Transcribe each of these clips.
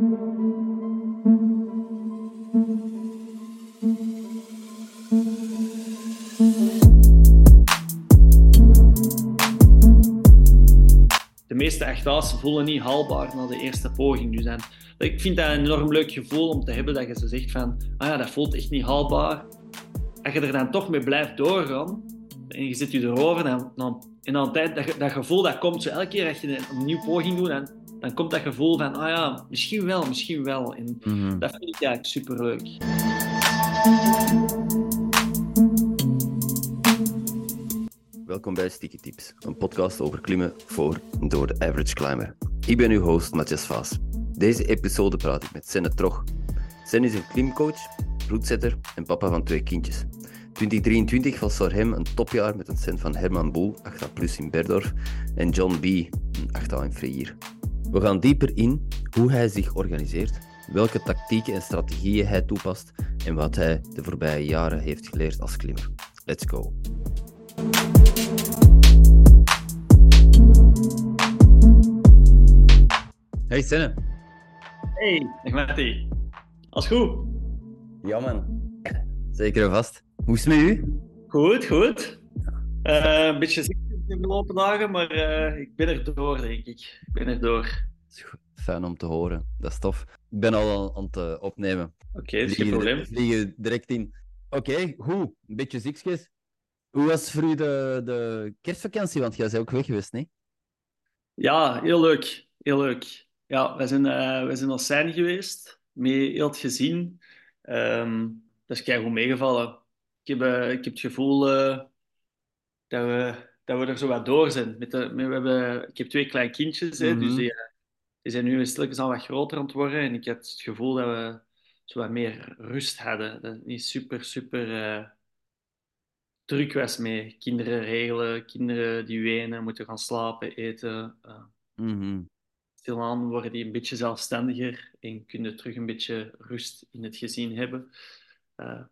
De meeste echtda's voelen niet haalbaar na de eerste poging. Dus en, ik vind dat een enorm leuk gevoel om te hebben dat je zegt van, ah ja, dat voelt echt niet haalbaar. Als je er dan toch mee blijft doorgaan en je zit je erover, dan, en dan dat, dat gevoel dat komt, zo elke keer als je een nieuwe poging doet, dan, dan komt dat gevoel van, ah ja, misschien wel, misschien wel. En Mhm. dat vind ik eigenlijk superleuk. Welkom bij Sticky Tips, een podcast over klimmen voor en door de average climber. Ik ben uw host Matthias Vaas. Deze episode praat ik met Senne Trog. Sen is een klimcoach, roetzetter en papa van twee kindjes. 2023 was voor hem een topjaar met een cent van Herman Boel, 8A plus in Berdorf, en John B, een 8A in Freir. We gaan dieper in hoe hij zich organiseert, welke tactieken en strategieën hij toepast en wat hij de voorbije jaren heeft geleerd als klimmer. Let's go. Hey Senne. Hey, dag Mattie. Alles goed? Ja man. Zeker en vast. Hoe is het met u? Goed, goed. Eh, een beetje ziek de afgelopen dagen, maar eh, ik ben er door, denk ik. Ik ben er door. Fijn om te horen. Dat is tof. Ik ben al aan- het eh, opnemen. Oké, is geen probleem. Vliegen direct in. Oké, goed. Een beetje ziekjes. Hoe was voor u de, de kerstvakantie? Want jij bent ook weg geweest, nee? Ja, heel leuk. Heel leuk. Ja, wij zijn, eh wij zijn naar Seine geweest, met heel het gezin. Ehm, dat is keigoed meegevallen. Ik heb, ik heb het gevoel dat, we, dat we er zo wat door zijn. Met de, we hebben, ik heb twee kleine kindjes, hè, dus Mhm. die, die zijn nu stilletjes al wat groter aan het worden. En ik had het gevoel dat we zo wat meer rust hadden. Dat het niet super, super eh, druk was met kinderen regelen, kinderen die wenen, moeten gaan slapen, eten. eh, Mhm. stilaan worden die een beetje zelfstandiger en kunnen terug een beetje rust in het gezin hebben. Eh,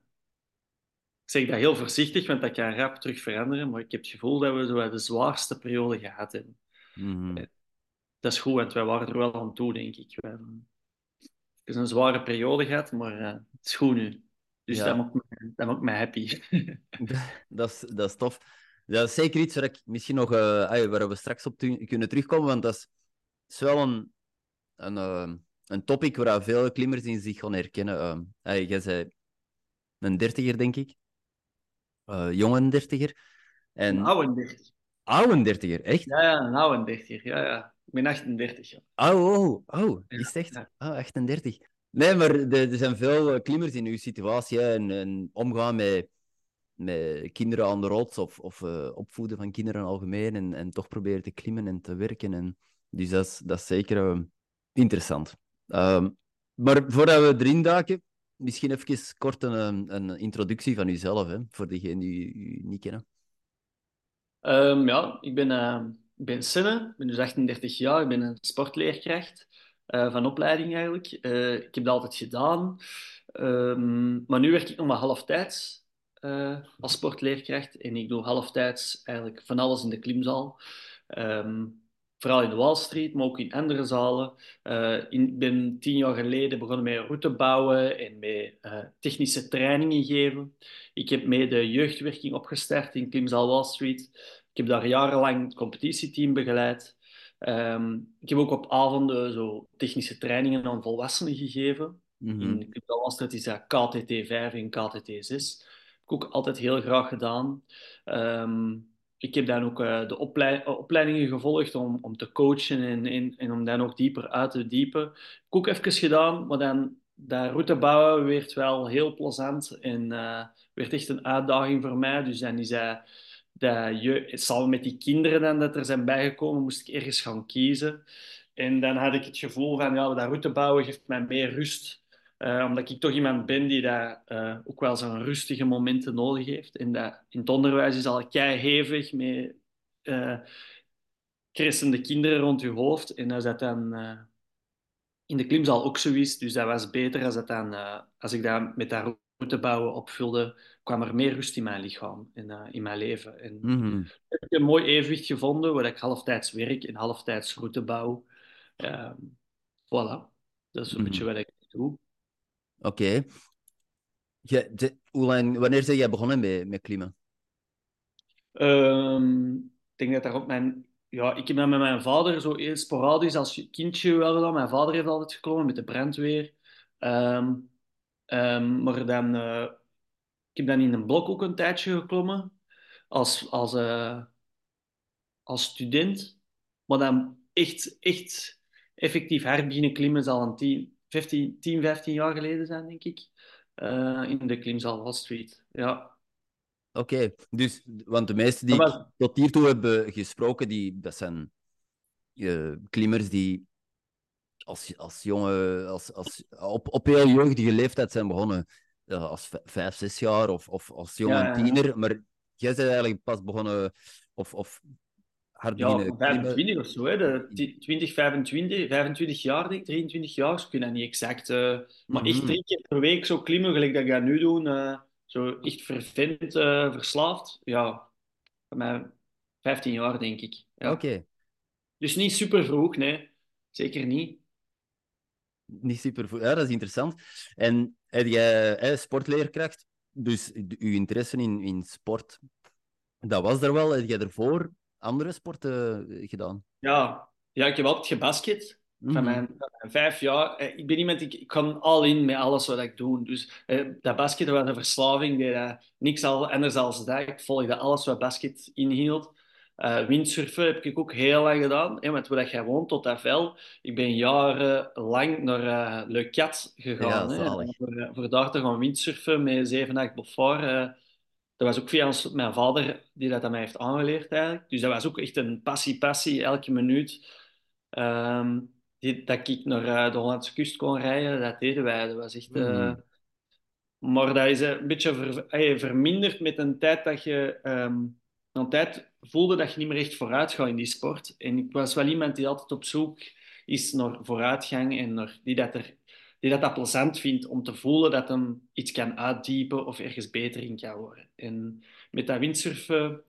zeg dat heel voorzichtig, want dat kan rap terug veranderen, maar ik heb het gevoel dat we zo de zwaarste periode gehad hebben. Mhm. Dat is goed, want wij waren er wel aan toe, denk ik. We hebben het is een zware periode gehad, maar eh, het is goed nu. Dus Ja. dat, maakt me, dat maakt me happy. Dat is, dat is tof. Dat is zeker iets waar, ik misschien nog, eh, waar we straks op kunnen terugkomen, want dat is, is wel een, een, eh, een topic waar veel klimmers in zich gaan herkennen. Jij zei een dertiger, denk ik. Eh jonge dertiger. En Een oude 30. oude dertiger, echt? Ja, ja, een oude 30. Ja, ja. Ik ben 38. Ja. Oh, oh, oh, is het echt? Oh, 38. Nee, maar er, zijn veel eh, klimmers in uw situatie hè, en, en omgaan met, met kinderen aan de rots of, of eh, opvoeden van kinderen algemeen en, en toch proberen te klimmen en te werken. En, dus dat is, dat is zeker interessant. Ehm, maar voordat we erin duiken, misschien even kort een, een introductie van uzelf, voor degenen die u niet kennen. Ehm, ja, ik ben, eh, ik ben Senne, ik ben dus 38 jaar, ik ben een sportleerkracht eh, van opleiding eigenlijk. Eh, ik heb dat altijd gedaan, Ehm, maar nu werk ik nog maar halftijds eh, als sportleerkracht en ik doe halftijds eigenlijk van alles in de klimzaal. Vooral in de Wall Street, maar ook in andere zalen. Eh, ik ben tien jaar geleden begonnen met route bouwen en met eh, technische trainingen geven. Ik heb mee de jeugdwerking opgestart in Klimzaal Wall Street. Ik heb daar jarenlang het competitieteam begeleid. Ehm, ik heb ook op avonden zo technische trainingen aan volwassenen gegeven. Mhm. In Klimzaal Wall Street is dat KTT5 en KTT6. Heb ik ook altijd heel graag gedaan. Ehm, ik heb dan ook eh, de oplei- opleidingen gevolgd om, om te coachen en, en, en om dan nog dieper uit te diepen. Heb ik ook even gedaan, maar dan dat route bouwen werd wel heel plezant en eh, werd echt een uitdaging voor mij. Dus dan is dat, dat je, samen met die kinderen dan dat er zijn bijgekomen, moest ik ergens gaan kiezen. En dan had ik het gevoel van, ja, dat route bouwen geeft mij meer rust. Eh, omdat ik toch iemand ben die dat, eh, ook wel zijn rustige momenten nodig heeft. En dat in het onderwijs is al keihevig met eh cressende kinderen rond je hoofd. En als dat dan in de klimzaal ook zo is, dus dat was beter als, dat dan, als ik dat met dat route bouwen opvulde, kwam er meer rust in mijn lichaam en in mijn leven. En Mhm. heb ik een mooi evenwicht gevonden, waar ik halftijds werk en halftijds route bouw. Ehm, voilà. Dat is een beetje Mhm. wat ik doe. Oké. Lang, wanneer ben jij begonnen met, met klimmen? Ehm, ik denk dat daar ook mijn... Ja, ik heb met mijn vader zo heel sporadisch als kindje wel gedaan. Mijn vader heeft altijd geklommen met de brandweer. Ehm, ehm, maar dan... eh, ik heb dan in een blok ook een tijdje geklommen. Als, als, eh, als student. Maar dan echt, echt effectief hard beginnen klimmen zal een 10, 15, 10, 15 jaar geleden zijn, denk ik. Eh, in de klimzaal Wall Street. Ja. Oké, dus, want de meesten die ik was- tot hiertoe heb eh, gesproken, die, dat zijn eh, klimmers die als, als jonge, als, als, op, op heel jeugdige leeftijd zijn begonnen. eh, als vijf, zes jaar of, of als jonge Ja, ja, ja. tiener. Maar jij bent eigenlijk pas begonnen of, of hard Ja, beginnen klimmen. 25 of zo, hè. De, ti- 20, 25, 25 jaar, denk ik, 23 jaar, ik weet dat niet exact. eh, maar echt Mhm. drie keer per week zo klimmen, gelijk dat ik dat nu doe. eh, zo echt vervent, eh, verslaafd. Ja, voor mij 15 jaar, denk ik. Ja. Oké, Dus niet super vroeg, nee. Zeker niet. niet super goed. Ja, dat is interessant. En heb jij hè, sportleerkracht, dus uw interesse in, in sport, dat was er wel. Heb jij ervoor andere sporten eh, gedaan? Ja, ja ik heb altijd gebasket. Van Mhm. mijn, van mijn vijf jaar. Eh, Ik ben iemand, ik, ik kan all in met alles wat ik doe. Dus eh, dat basket dat was een verslaving. Die, eh, niks al, anders dan dat. Ik volgde alles wat basket inhield. Windsurfen heb ik ook heel lang gedaan. Hè, want waar jij woont, tot dat vel. Ik ben jarenlang naar uh, Le Cat gegaan. Ja, hè, voor, voor daar te gaan windsurfen met 7, 8 Beaufort. Dat was ook via ons- mijn vader die dat aan mij heeft aangeleerd eigenlijk. Dus dat was ook echt een passie, passie, elke minuut. Ehm, die, dat ik naar eh, de Hollandse kust kon rijden, dat deden wij. Dat was echt... eh, Mhm. Maar dat is eh, een beetje ver, verminderd met een tijd dat je... ehm, een tijd voelde dat je niet meer echt vooruit gaat in die sport. En ik was wel iemand die altijd op zoek is naar vooruitgang en naar, die, dat er, die dat, dat plezant vindt om te voelen dat hem iets kan uitdiepen of ergens beter in kan worden. En met dat windsurfen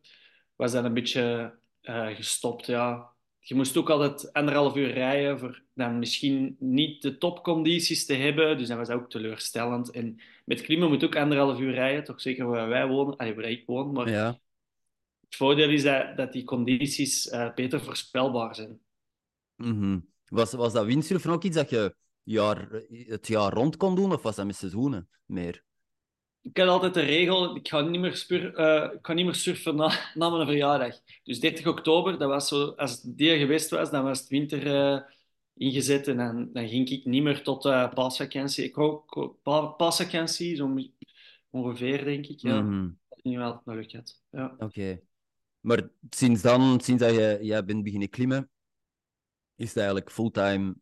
was dat een beetje eh, gestopt, ja. Je moest ook altijd anderhalf uur rijden voor dan misschien niet de topcondities te hebben. Dus dat was ook teleurstellend. En met klimmen moet ook anderhalf uur rijden, toch zeker waar wij wonen, allee, waar ik woon. Maar Ja. het voordeel is dat, dat die condities eh, beter voorspelbaar zijn. Mhm. Was, was dat windsurfen ook iets dat je jaar, het jaar rond kon doen, of was dat met seizoenen meer? Ik had altijd de regel, ik ga niet meer, spur, eh, ik ga niet meer surfen na, na mijn verjaardag. Dus 30 oktober, dat was zo, als het die geweest was, dan was het winter eh, ingezet en dan, dan ging ik niet meer tot uh, paasvakantie. Ik ook ook pa, paasvakantie, zo ongeveer, denk ik. Ja. Dat is niet wel het nog had. Ja. Oké. Maar sinds dan, sinds dat jij, jij bent beginnen klimmen, is het eigenlijk fulltime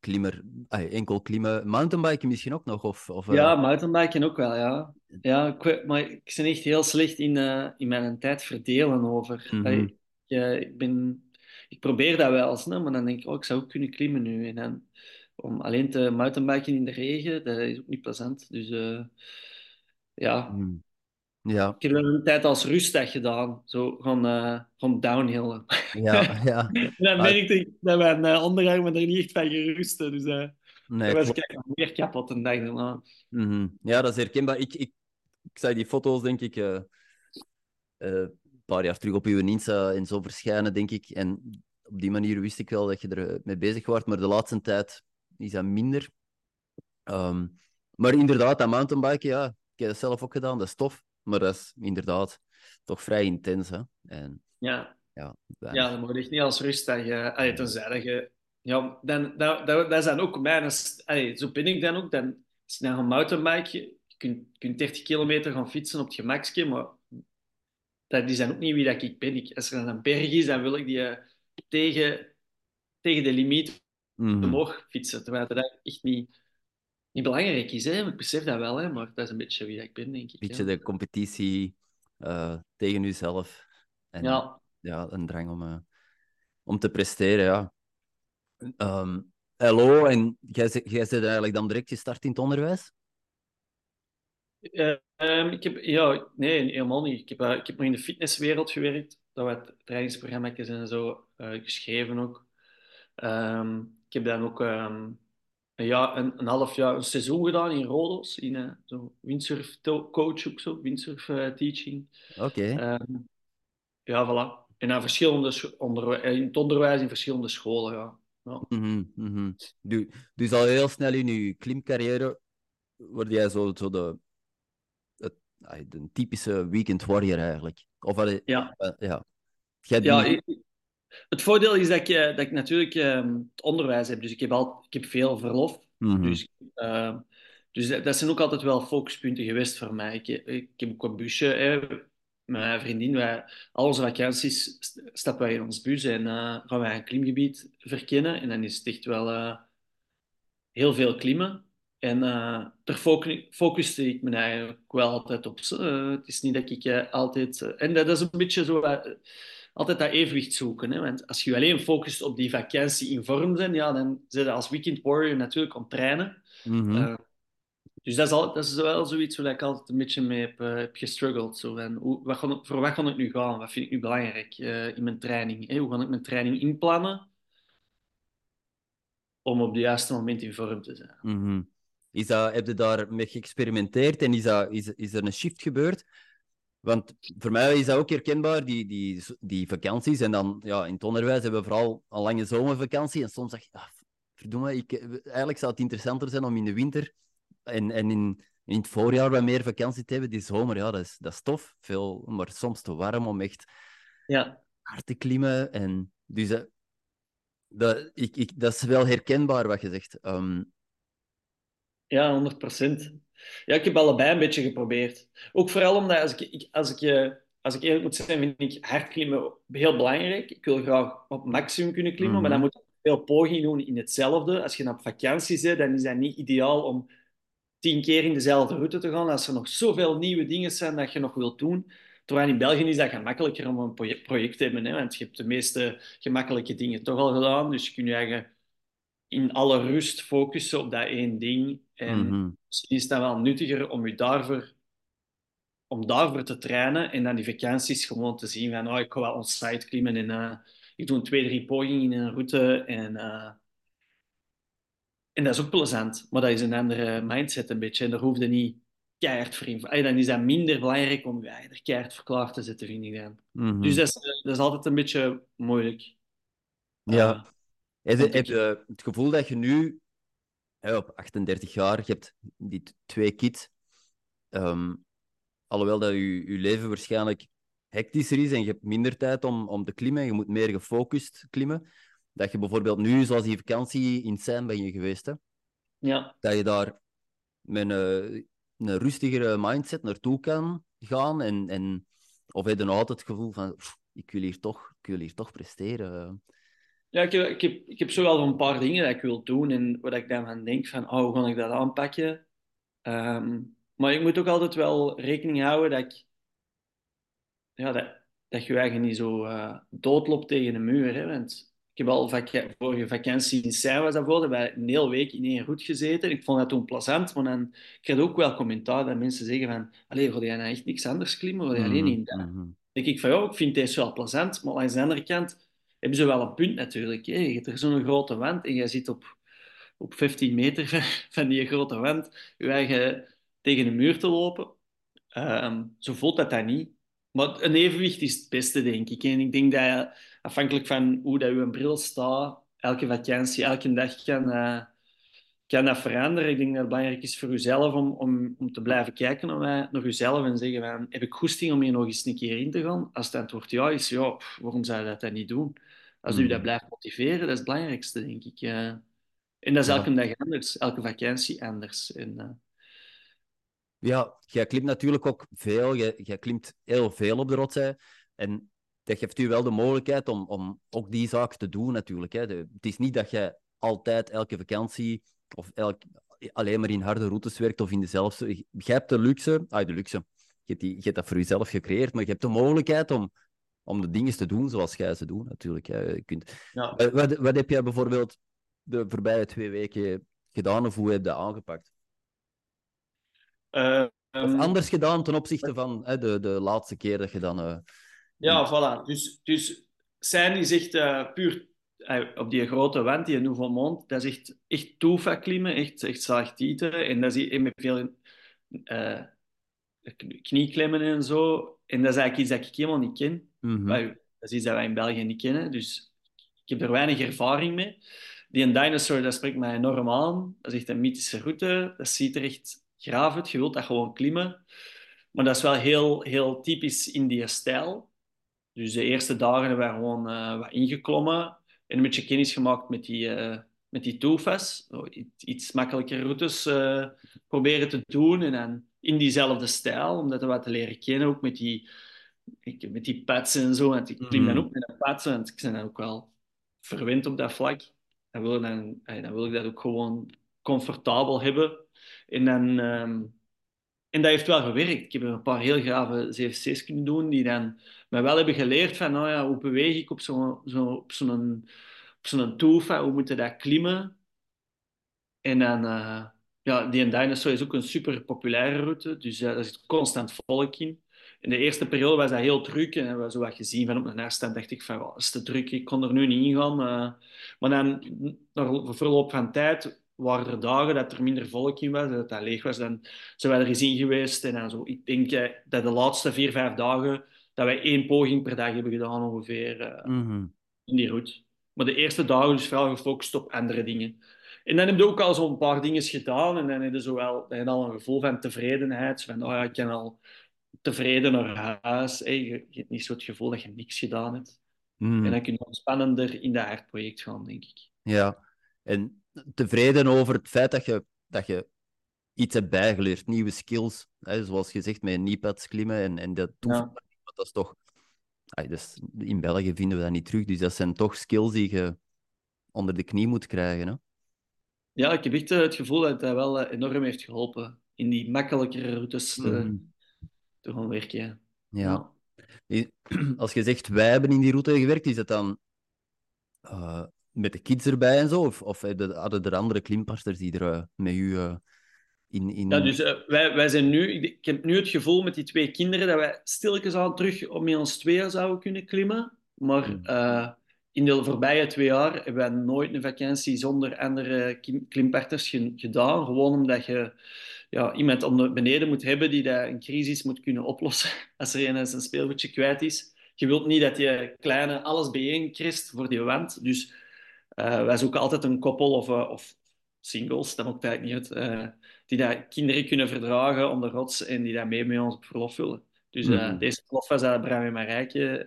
klimmer, ah, enkel klimmen, mountainbiken misschien ook nog? Of, of, eh, Ja, mountainbiken ook wel, ja. Ja, ik, maar ik ben echt heel slecht in, eh, in mijn tijd verdelen over. Mhm. Ik, eh, ik, ben, ik probeer dat wel eens, maar dan denk ik, oh, ik zou ook kunnen klimmen nu. En dan, om alleen te mountainbiken in de regen, dat is ook niet plezant. Dus eh, ja, mhm. Ja, ik heb een tijd als rustdag gedaan. Zo gewoon, eh gewoon downhillen. ja, ja. En dan merkte ik dat mijn uh, onderarmen er niet echt van gerusten. Dus eh Nee, dan was ik meer kapot een dag daarna. Mhm. Ja, dat is herkenbaar. Ik, ik, ik zag die foto's, denk ik, eh, eh, een paar jaar terug op uw Insta en zo verschijnen, denk ik. En op die manier wist ik wel dat je er mee bezig was, maar de laatste tijd is dat minder. Ehm, maar inderdaad, dat mountainbiken, ja, ik heb dat zelf ook gedaan, dat is tof. Maar dat is inderdaad toch vrij intens, hè. En Ja. ja, weinig. Ja, dan moet je echt niet als rustdag... Uh, allee, tenzij dat je... Ja, dan, dat, dat, dat dan ook mijn... Allee, zo ben ik dan ook. Dan, als je dan een mountainbike... Je kunt, kunt 30 kilometer gaan fietsen op het gemakje, maar dat is dan ook niet wie dat ik ben. Ik, als er dan een berg is, dan wil ik die uh, tegen, tegen de limiet Mhm. omhoog fietsen. Terwijl dat echt niet, niet belangrijk is. Hè? Ik besef dat wel, hè? maar dat is een beetje wie ik ben, denk ik. beetje ja. de competitie eh, tegen jezelf. En Ja. ja, een drang om, eh, om te presteren, ja. Ehm, hallo, en jij, bent eigenlijk dan direct gestart in het onderwijs? Eh, ehm, ik heb, ja, nee, helemaal niet. Ik heb, eh, ik heb nog in de fitnesswereld gewerkt. Dat wat trainingsprogramma's en zo geschreven ook. Ehm, ik heb dan ook ehm, een, jaar, een, een half jaar, een seizoen gedaan in Rodos, in uh, zo windsurf coach ook zo, windsurf uh, teaching. Oké. Okay. Um, ja, voilà. En aan verschillende onderwijs, in het onderwijs in verschillende scholen, ja. ja. Mm -hmm, dus, dus al heel snel in je klimcarrière word jij zo, zo de, het, de typische weekend warrior eigenlijk. Of ja. Uh, ja. Jij ja, ik, het voordeel is dat ik, dat ik natuurlijk uh, het onderwijs heb. Dus ik heb, al, ik heb veel verlof. Mm -hmm. Dus, uh, dus dat, dat, zijn ook altijd wel focuspunten geweest voor mij. Ik, ik heb ook een busje. Hè. Mijn vriendin, wij, al onze vakanties stappen wij in ons bus en uh, gaan wij een klimgebied verkennen. En dan is het echt wel uh, heel veel klimmen. En daar focuste ik me eigenlijk wel altijd op. het is niet dat ik altijd... en dat is een beetje zo altijd dat evenwicht zoeken. Hè? Want als je alleen focust op die vakantie in vorm zijn, ja, dan zit je als weekend warrior natuurlijk aan trainen. Mm -hmm. uh, dus dat is, al, dat is wel zoiets waar ik altijd een beetje mee heb, uh, heb gestruggeld. Zo. En hoe, wat kan, voor wat kan ik nu gaan? Wat vind ik nu belangrijk uh, in mijn training? Hè? Hoe kan ik mijn training inplannen om op het juiste moment in vorm te zijn? Mm -hmm. is dat, heb je daar mee geëxperimenteerd en is, dat, is, is er een shift gebeurd? Want voor mij is dat ook herkenbaar, die, die, die vakanties. En dan ja, in het onderwijs hebben we vooral een lange zomervakantie. En soms zeg je, ah, verdomme, ik, eigenlijk zou het interessanter zijn om in de winter en, en in, in het voorjaar wat meer vakantie te hebben. Die zomer, ja, dat is, dat is tof. Veel, maar soms te warm om echt ja. hard te klimmen. En dus dat, dat, ik, ik, dat is wel herkenbaar wat je zegt. Um... Ja, 100 procent. Ja, ik heb allebei een beetje geprobeerd. Ook vooral omdat, als ik, als ik, als ik eerlijk moet zijn, vind ik hard klimmen heel belangrijk. Ik wil graag op maximum kunnen klimmen, mm -hmm. maar dan moet je veel pogingen doen in hetzelfde. Als je op vakantie bent, dan is dat niet ideaal om tien keer in dezelfde route te gaan. Als er nog zoveel nieuwe dingen zijn dat je nog wilt doen. Terwijl in België is dat gemakkelijker om een project te hebben. Hè? Want je hebt de meeste gemakkelijke dingen toch al gedaan. Dus je kunt je eigen in alle rust focussen op dat één ding. En mm -hmm. misschien is dat wel nuttiger om je daarvoor, om daarvoor te trainen en dan die vakanties gewoon te zien van oh, ik ga wel on-site klimmen en uh, ik doe twee, drie pogingen in een route en, uh, en dat is ook plezant, maar dat is een andere mindset een beetje en daar hoefde niet keihard voor in. Dan is dat minder belangrijk om je er keihard verklaard te zetten, vind ik dan. Mm -hmm. Dus dat is, dat is altijd een beetje moeilijk. Ja. Heb, je, heb je het gevoel dat je nu hè, op 38 jaar, je hebt die twee kids, um, alhoewel dat je, je leven waarschijnlijk hectischer is en je hebt minder tijd om, om te klimmen, je moet meer gefocust klimmen, dat je bijvoorbeeld nu, zoals die vakantie in Sein ben je geweest, hè, ja. dat je daar met een, een rustigere mindset naartoe kan gaan en, en of heb je dan altijd het gevoel van ik wil hier toch, ik wil hier toch presteren. Ja, ik heb, ik, heb, ik heb zo wel een paar dingen dat ik wil doen en wat ik dan van denk van, oh, hoe kan ik dat aanpakken? Um, maar ik moet ook altijd wel rekening houden dat ik, ja, dat, dat je eigenlijk niet zo uh, doodloopt tegen de muur. Hè? Want ik heb al vak vorige vakantie in Sein was dat voor, wij een hele week in één route gezeten. Ik vond dat toen plezant, maar dan kreeg ik ook wel commentaar dat mensen zeggen van, allee, wil jij nou echt niks anders klimmen? Wil je alleen in dat? Mm -hmm. denk ik van, ja, ik vind deze wel plezant, maar aan de andere kant hebben ze wel een punt natuurlijk. Hè. Je hebt er zo'n grote wand en je zit op, op 15 meter van die grote wand je eigen tegen de muur te lopen. Um, zo voelt dat dat niet. Maar een evenwicht is het beste, denk ik. En ik denk dat je, afhankelijk van hoe dat je bril staat, elke vakantie, elke dag kan, uh, kan dat veranderen. Ik denk dat het belangrijk is voor jezelf om, om, om te blijven kijken naar, naar jezelf en zeggen van, heb ik goesting om hier nog eens een keer in te gaan? Als het antwoord ja is, ja, waarom zou je dat dan niet doen? Als u dat blijft motiveren, dat is het belangrijkste, denk ik. Uh, en dat is elke ja. dag anders, elke vakantie anders. En, uh... Ja, jij klimt natuurlijk ook veel. Jij, jij klimt heel veel op de rotzij. En dat geeft u wel de mogelijkheid om, om ook die zaak te doen, natuurlijk. Hè. De, het is niet dat je altijd elke vakantie of elk, alleen maar in harde routes werkt of in dezelfde. Je hebt de luxe, ah, de luxe. Je hebt, die, je hebt dat voor jezelf gecreëerd, maar je hebt de mogelijkheid om om de dingen te doen zoals jij ze doet, natuurlijk. Je kunt... Ja. Wat, wat heb jij bijvoorbeeld de voorbije twee weken gedaan of hoe heb je dat aangepakt? Uh. Of anders gedaan ten opzichte van hè, de, de laatste keer dat je dan... Uh... Ja, voilà. Dus, dus zijn is echt uh, puur op die grote wand, die Nouveau Monde, dat is echt, echt toefa klimmen, echt, echt zaagtieten. En dat is met veel knieklemmen en zo. En dat is eigenlijk iets dat ik helemaal niet ken. Mhm. dat is iets dat wij in België niet kennen. Dus ik heb er weinig ervaring mee. Die een dinosaur, dat spreekt mij enorm aan. Dat is echt een mythische route. Dat ziet er echt graaf uit. Je wilt dat gewoon klimmen. Maar dat is wel heel, heel typisch in die stijl. Dus de eerste dagen hebben gewoon uh, wat ingeklommen en een beetje kennis gemaakt met die, uh, met die toefas. Iets makkelijker routes uh, proberen te doen en dan in diezelfde stijl, om dat wat te leren kennen, ook met die, met die pads en zo. En ik klim dan mhm. ook met een pads, en ik ben dan ook wel verwend op dat vlak. Dan wil, dan, dan wil ik dat ook gewoon comfortabel hebben. En dan... Um, en dat heeft wel gewerkt. Ik heb een paar heel grave CFC's kunnen doen, die dan mij wel hebben geleerd van, nou ja, hoe beweeg ik op zo'n zo, toefa, hoe moet je dat klimmen? En dan, uh, ja, die Dinosaur is ook een super populaire route, dus uh, daar zit constant volk in. In de eerste periode was dat heel druk en hebben we zo wat gezien van op een afstand dacht ik van, oh, is te druk, ik kon er nu niet in gaan. Uh, maar dan, na verloop van tijd, waren er dagen dat er minder volk in was, dat dat leeg was, dan zijn wij er eens in geweest. En dan zo, ik denk eh, dat de laatste vier, vijf dagen dat wij één poging per dag hebben gedaan ongeveer uh, in die route. Maar de eerste dagen dus vooral gefocust op andere dingen. En dan heb je ook al zo'n paar dingen gedaan en dan heb je, zo wel, dan heb je al een gevoel van tevredenheid. Van, oh ja, ik kan al tevreden naar huis. Hey, je, je, hebt niet zo het gevoel dat je niks gedaan hebt. Mhm. En dan kun je spannender in dat aardproject gaan, denk ik. Ja, en tevreden over het feit dat je, dat je iets hebt bijgeleerd, nieuwe skills. Hè, zoals gezegd, met kneepads klimmen en, en dat toevallig. Ja. Dat is toch... dus in België vinden we dat niet terug, dus dat zijn toch skills die je onder de knie moet krijgen. Hè? Ja, ik heb echt eh, het gevoel dat dat wel eh, enorm heeft geholpen in die makkelijkere routes te, mm. te gaan werken. Ja. ja. Als je zegt, wij hebben in die route gewerkt, is het dan uh, met de kids erbij en zo? Of, of hadden er andere klimpasters die er uh, met u uh, in, in... Ja, dus uh, wij, wij zijn nu... Ik, heb nu het gevoel met die twee kinderen dat wij stilletjes aan terug met ons tweeën zouden kunnen klimmen. Maar hmm. In de voorbije twee jaar hebben wij nooit een vakantie zonder andere klimpartners gedaan. Gewoon omdat je ja, iemand onder beneden moet hebben die dat een crisis moet kunnen oplossen als er een zijn speelgoedje kwijt is. Je wilt niet dat je kleine alles bijeenkrist voor die wand. Dus uh, wij zoeken altijd een koppel of, uh, of singles, dat maakt eigenlijk niet uit, uh, die dat kinderen kunnen verdragen onder rots en die dat mee met ons op verlof willen. Dus mm -hmm. deze verlof was dat Bram en Marijke,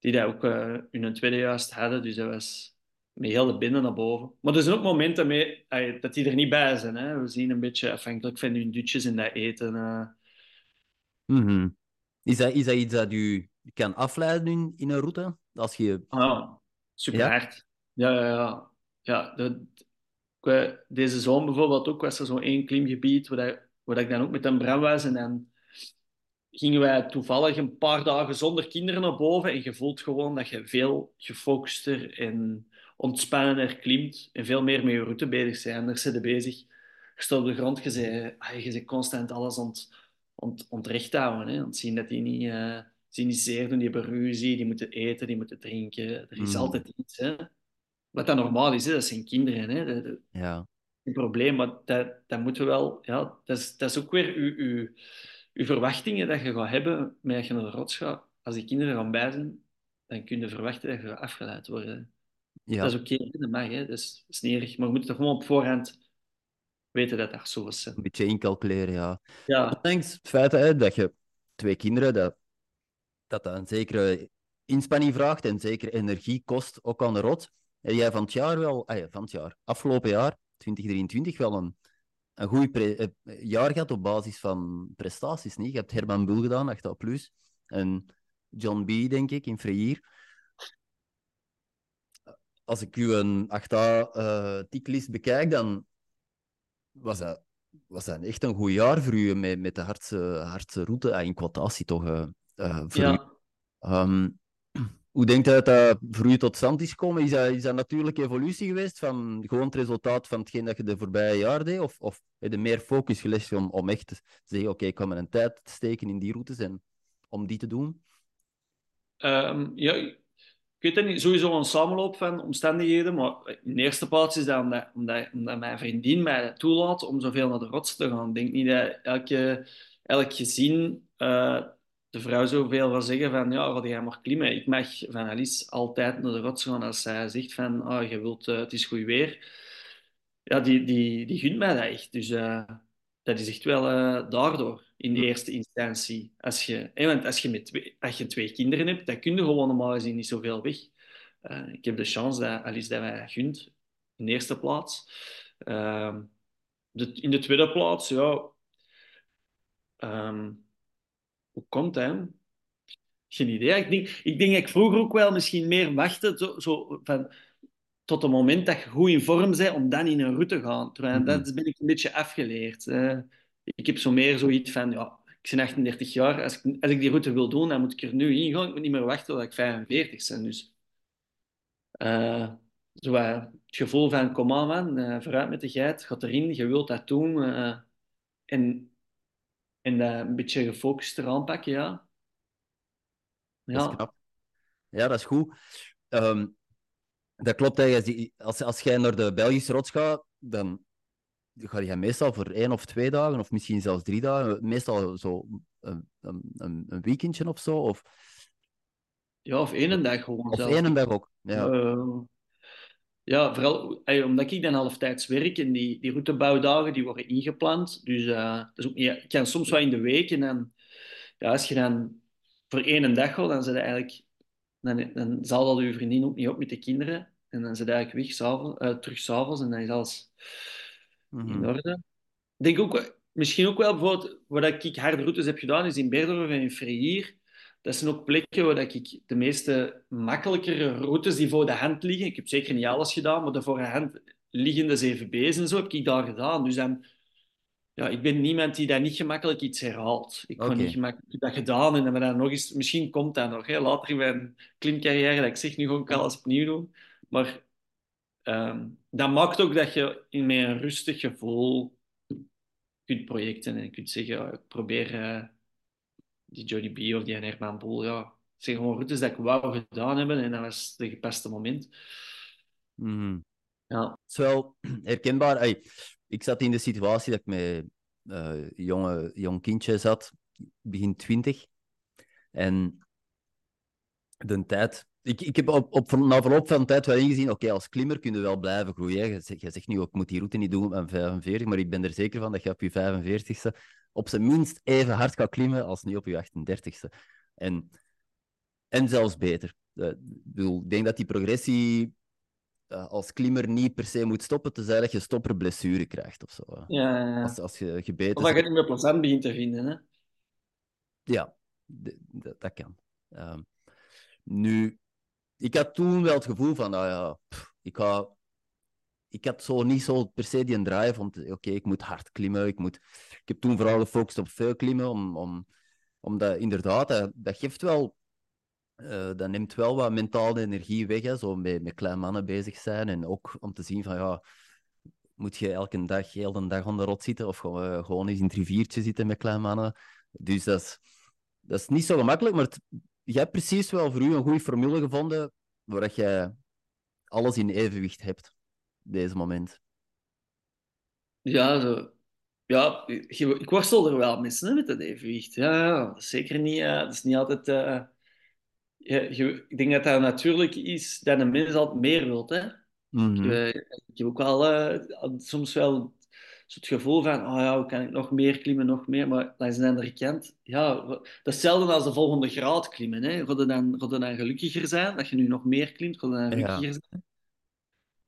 die dat ook hun tweede juist hadden. Dus dat was met heel de binnen naar boven. Maar er zijn ook momenten mee, dat die er niet bij zijn. Hè. We zien een beetje afhankelijk van hun dutjes en dat eten. Mm -hmm. is, dat, is dat iets dat u kan afleiden in een route? Als je... Ah, super hard. Ja, ja, ja. ja de, deze zomer bijvoorbeeld ook was er zo'n één klimgebied waar, dat, waar dat ik dan ook met een Bram was. En dan gingen wij toevallig een paar dagen zonder kinderen naar boven. En je voelt gewoon dat je veel gefocuster en ontspannender klimt. En veel meer met je route bezig bent. Daar zit je bezig. Je staat op de grond, je bent, ah, je bent constant alles ont, ont, ontrecht houden. Hè. zien dat die niet... Uh, die niet zeer doen, die hebben ruzie, die moeten eten, die moeten drinken. Er is mm. altijd iets. Hè? Wat dat normaal is, hè? dat zijn kinderen. Hè? Dat, dat, ja. Geen probleem, maar dat, dat moeten we wel... Ja, dat, is, dat is ook weer uw, uw, uw verwachtingen dat je gaat hebben met dat je naar de rots gaat. Als die kinderen gaan bij zijn, dan kun je verwachten dat je afgeleid worden. Ja. Dat is oké, okay, dat mag, hè? dat is, snerig. Maar we moeten toch gewoon op voorhand weten dat dat zo is. Een beetje incalculeren, ja. ja. Ondanks het feit hè, dat je twee kinderen, dat dat dat een zekere inspanning vraagt en zeker energie kost, ook aan de rot. Heb jij van het jaar wel, ah ja, van het jaar, afgelopen jaar, 2023, wel een, een goed eh, jaar gehad op basis van prestaties. Niet? Je hebt Herman Bul gedaan, 8A+, plus, en John B, denk ik, in Freir. Als ik u een 8A uh, bekijk, dan was dat, was dat echt een goed jaar voor u met, met de hardste, hardste route, ah, in quotatie toch. Uh, uh, ja. Ehm, hoe denkt u dat dat voor u tot stand is gekomen? Is dat, is dat natuurlijke evolutie geweest van gewoon het resultaat van hetgeen dat je de voorbije jaar deed? Of, of heb je meer focus gelegd om, om echt te zeggen, oké, ik kan mijn tijd steken in die routes en om die te doen? Um, ja, ik weet het niet, sowieso een samenloop van omstandigheden. Maar in de eerste plaats is dat omdat, omdat, omdat mijn vriendin mij toelaat om zoveel naar de rots te gaan. Ik denk niet dat elke, elk gezin uh, de vrouw zoveel van zeggen van ja, ga jij maar klimmen. Ik mag van Alice altijd naar de rots gaan als zij zegt van oh, je wilt, uh, het is goed weer. Ja, die, die, die gunt mij dat echt. Dus uh, dat is echt wel daardoor in de eerste instantie. Als je, want als je, met twee, als je twee kinderen hebt, dan kun je gewoon normaal gezien niet zoveel weg. Ik heb de chance dat Alice dat mij gunt, in de eerste plaats. Uh, de, in de tweede plaats, ja... Um, hoe komt dat? Geen idee. Ik denk, ik denk dat ik vroeger ook wel misschien meer wachtte, zo, zo van, tot het moment dat je goed in vorm bent, om dan in een route te gaan. Terwijl, mm -hmm. Dat ben ik een beetje afgeleerd. Ik heb zo meer zoiets van, ja, ik ben 38 jaar, als ik, als ik die route wil doen, dan moet ik er nu in gaan. Ik moet niet meer wachten tot ik 45 ben. Dus uh, zo, uh, het gevoel van, kom aan man, uh, vooruit met de geit, ga erin, je wilt dat doen. en en een beetje gefocust eraan pakken, ja. Ja. Dat is knap. Ja, dat is goed. Um, dat klopt eigenlijk. Als, als jij naar de Belgische rots gaat, dan ga je meestal voor één of twee dagen, of misschien zelfs drie dagen, meestal zo een, een, een weekendje of zo. Of... Ja, of één dag gewoon. Of één dag ook, ja. Uh, ja, vooral omdat ik dan halftijds werk en die, die routebouwdagen die worden ingepland. Dus uh, dat is ook niet, ik kan soms wel in de week en dan, ja, als je dan voor één dag gaat, dan, eigenlijk, dan, dan zal dat uw vriendin ook niet op met de kinderen. En dan zit eigenlijk weg, s'avonds, uh, terug s'avonds en dan is alles mm -hmm. in orde. Ik denk ook, misschien ook wel bijvoorbeeld, wat ik harde routes heb gedaan, is in Beerdorf en in Freir. Dat zijn ook plekken waar ik de meeste makkelijkere routes die voor de hand liggen. Ik heb zeker niet alles gedaan, maar de voor de hand liggende CVB's en zo heb ik daar gedaan. Dus dan, ja, ik ben niemand die daar niet gemakkelijk iets herhaalt. Ik okay. niet gemakkelijk dat gedaan en dan, dan nog eens, misschien komt dat nog. Hè, later in mijn klimcarrière dat ik zeg, nu gewoon ik alles opnieuw doen. Maar um, dat maakt ook dat je in met een rustig gevoel kunt projecten en kunt zeggen, ik probeer uh, die Jody B of die Herman Boel, ja, het zijn gewoon routes dat ik wou gedaan hebben en dat was het gepaste moment. Mm. Ja. Het is wel herkenbaar. Ik zat in de situatie dat ik met uh, jonge, jong kindje zat, begin twintig. En de tijd ik, ik heb op, op, na verloop van tijd wel ingezien, oké, als klimmer kun je wel blijven groeien. Je zegt, je zegt nu, ik moet die route niet doen aan 45, maar ik ben er zeker van dat je op je 45ste op zijn minst even hard kan klimmen als nu op je 38ste. En, en zelfs beter. Uh, ik denk dat die progressie uh, als klimmer niet per se moet stoppen, tenzij dat je stopper blessure krijgt of zo. Ja, ja, ja. Als, als je gebeten Of dat je het niet meer plezant begint te vinden, hè? Ja, dat kan. Um, nu, ik had toen wel het gevoel van, nou ja, pff, ik, ga, ik had zo niet zo per se die drive van, oké, ik moet hard klimmen. Ik, moet, ik heb toen vooral gefocust op veel klimmen, om, om, omdat inderdaad, dat, geeft wel, uh, dat neemt wel wat mentale energie weg, hè, zo met, met kleine mannen bezig zijn. En ook om te zien van, ja, moet je elke dag, heel de dag onder rot zitten of gewoon, uh, gewoon eens in het riviertje zitten met kleine mannen. Dus dat is, dat is niet zo gemakkelijk, maar je hebt precies wel voor u een goede formule gevonden waar je alles in evenwicht hebt, deze moment. Ja, zo. ja ik worstel er wel mee hè, met dat evenwicht. Ja, ja zeker niet. Uh, dat is niet altijd. Uh, je, je, ik denk dat dat natuurlijk is dat een mens altijd meer wilt. Hè? Mm -hmm. ik, ik, heb ook wel uh, soms wel het gevoel van, oh ja, hoe kan ik nog meer klimmen, nog meer. Maar langs de andere kant, ja, dat is hetzelfde als de volgende graad klimmen. Hè. Ga je dan, ga je dan gelukkiger zijn, dat je nu nog meer klimt, ga je dan gelukkiger ja. zijn.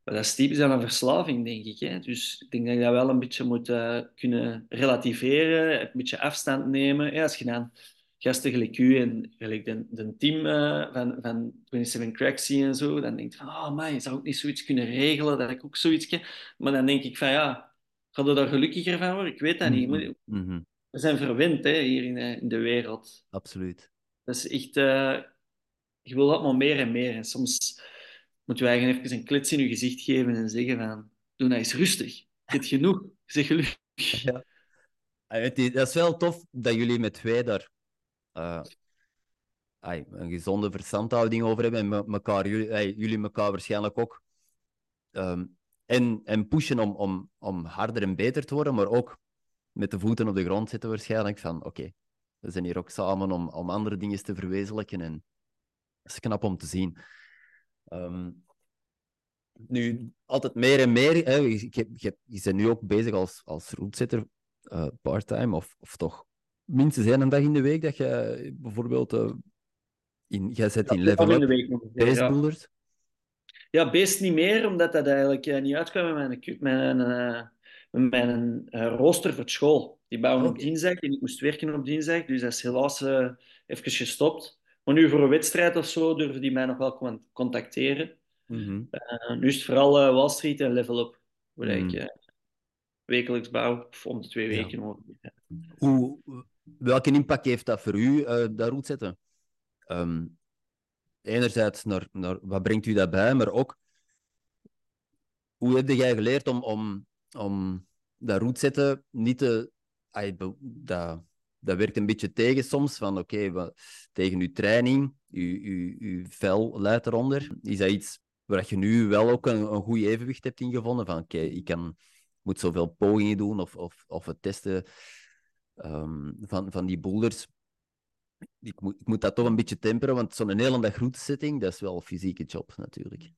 Maar dat is typisch aan een verslaving, denk ik. Hè. Dus ik denk dat je dat wel een beetje moet uh, kunnen relativeren, een beetje afstand nemen. Ja, als je dan gasten gelijk u en gelijk de, de team uh, van, van 27 Cracks en zo, dan denk je van, oh man, je zou ook niet zoiets kunnen regelen, dat ik ook zoiets. Maar dan denk ik van, ja, Ga je daar gelukkiger van worden? Ik weet dat niet. Mm -hmm. We zijn verwend hè, hier in, in, de wereld. Absoluut. Dat is echt... Uh, je wil dat maar meer en meer. En soms moeten we eigenlijk even een klets in je gezicht geven en zeggen van... Doe nou eens rustig. Hebt genoeg. Zeg gelukkig. Ja. Het is, dat is wel tof dat jullie met twee daar... Uh, ay, een gezonde verstandhouding over hebben. En me- mekaar, jullie, ay, elkaar waarschijnlijk ook. Ehm, en, en pushen om, om, om harder en beter te worden, maar ook met de voeten op de grond zitten waarschijnlijk. Van oké, we zijn hier ook samen om, om andere dingen te verwezenlijken. En dat is knap om te zien. Ehm, nu, altijd meer en meer. Hè, je, je, je, je bent nu ook bezig als, als roetzitter uh, parttime, of, of toch minstens één dag in de week dat je bijvoorbeeld uh, in, jij zet in level in de week nog. basebuilders. Ja, beest niet meer, omdat dat eigenlijk uh, niet uitkwam met mijn, mijn, met mijn rooster voor school. Die bouwen op dinsdag en ik moest werken op dinsdag, dus dat is helaas even gestopt. Maar nu voor een wedstrijd of zo durven die mij nog wel con- contacteren. Mhm. Uh, nu is het vooral uh, Wall Street en Level Up, waar Mm. ik uh, wekelijks bouw, of om de twee Ja. weken ongeveer. Hoe, welke impact heeft dat voor u, eh dat roetzetten? Ehm, enerzijds, naar, naar, wat brengt u dat bij, maar ook, hoe heb jij geleerd om, om, om dat roetzetten niet te... dat, dat werkt een beetje tegen soms, van oké, tegen uw training, uw, uw, uw vel leidt eronder. Is dat iets waar je nu wel ook een, een goed evenwicht hebt ingevonden? Van oké, ik kan, moet zoveel pogingen doen of, of, of het testen ehm, van, van die boulders. Ik moet, ik moet dat toch een beetje temperen, want zo'n hele dag routsetting, dat is wel een fysieke job natuurlijk.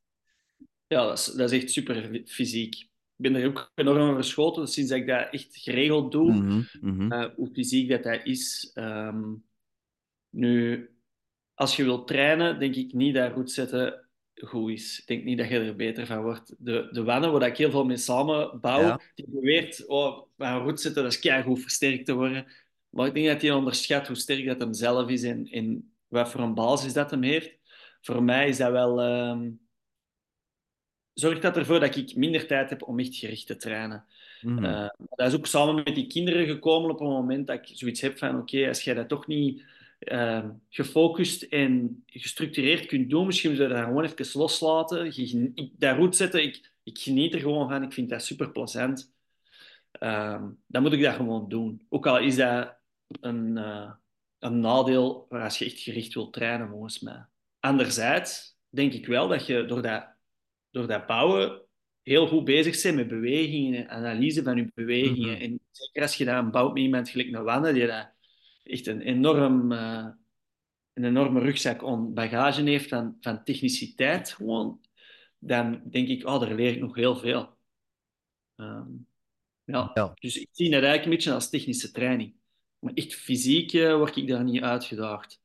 Ja, dat is echt super fysiek. Ik ben er ook enorm over verschoten sinds dat ik dat echt geregeld doe. Uh, hoe fysiek dat, dat is. Ehm, nu, als je wilt trainen, denk ik niet dat goed zetten goed is. Ik denk niet dat je er beter van wordt. De, de Wanne, waar ik heel veel mee samen bouw, Ja. die beweert, oh, goed zetten, dat is goed versterkt te worden. Maar ik denk dat hij onderschat hoe sterk dat hem zelf is en, en wat voor een basis dat hem heeft. Voor mij is dat wel... ehm, zorgt dat ervoor dat ik minder tijd heb om echt gericht te trainen. Mhm. Uh, dat is ook samen met die kinderen gekomen op een moment dat ik zoiets heb van oké, als jij dat toch niet uh, gefocust en gestructureerd kunt doen, misschien zou je dat gewoon even loslaten. Je, gen- ik, dat roet zetten, ik, ik geniet er gewoon van, ik vind dat super plezant. Uh, dan moet ik dat gewoon doen. Ook al is dat een, uh, een nadeel als je echt gericht wilt trainen, volgens mij. Anderzijds denk ik wel dat je door dat, door dat bouwen heel goed bezig zijn met bewegingen en analyse van je bewegingen. Mhm. En zeker als je dan bouwt met iemand gelijk naar Wanne, die dat echt een, enorm, uh, een enorme rugzak aan bagage heeft van, van techniciteit gewoon, dan denk ik, oh, daar leer ik nog heel veel. Um, ja. Ja. dus ik zie dat eigenlijk een beetje als technische training. Maar echt fysiek uh, word ik daar niet uitgedaagd.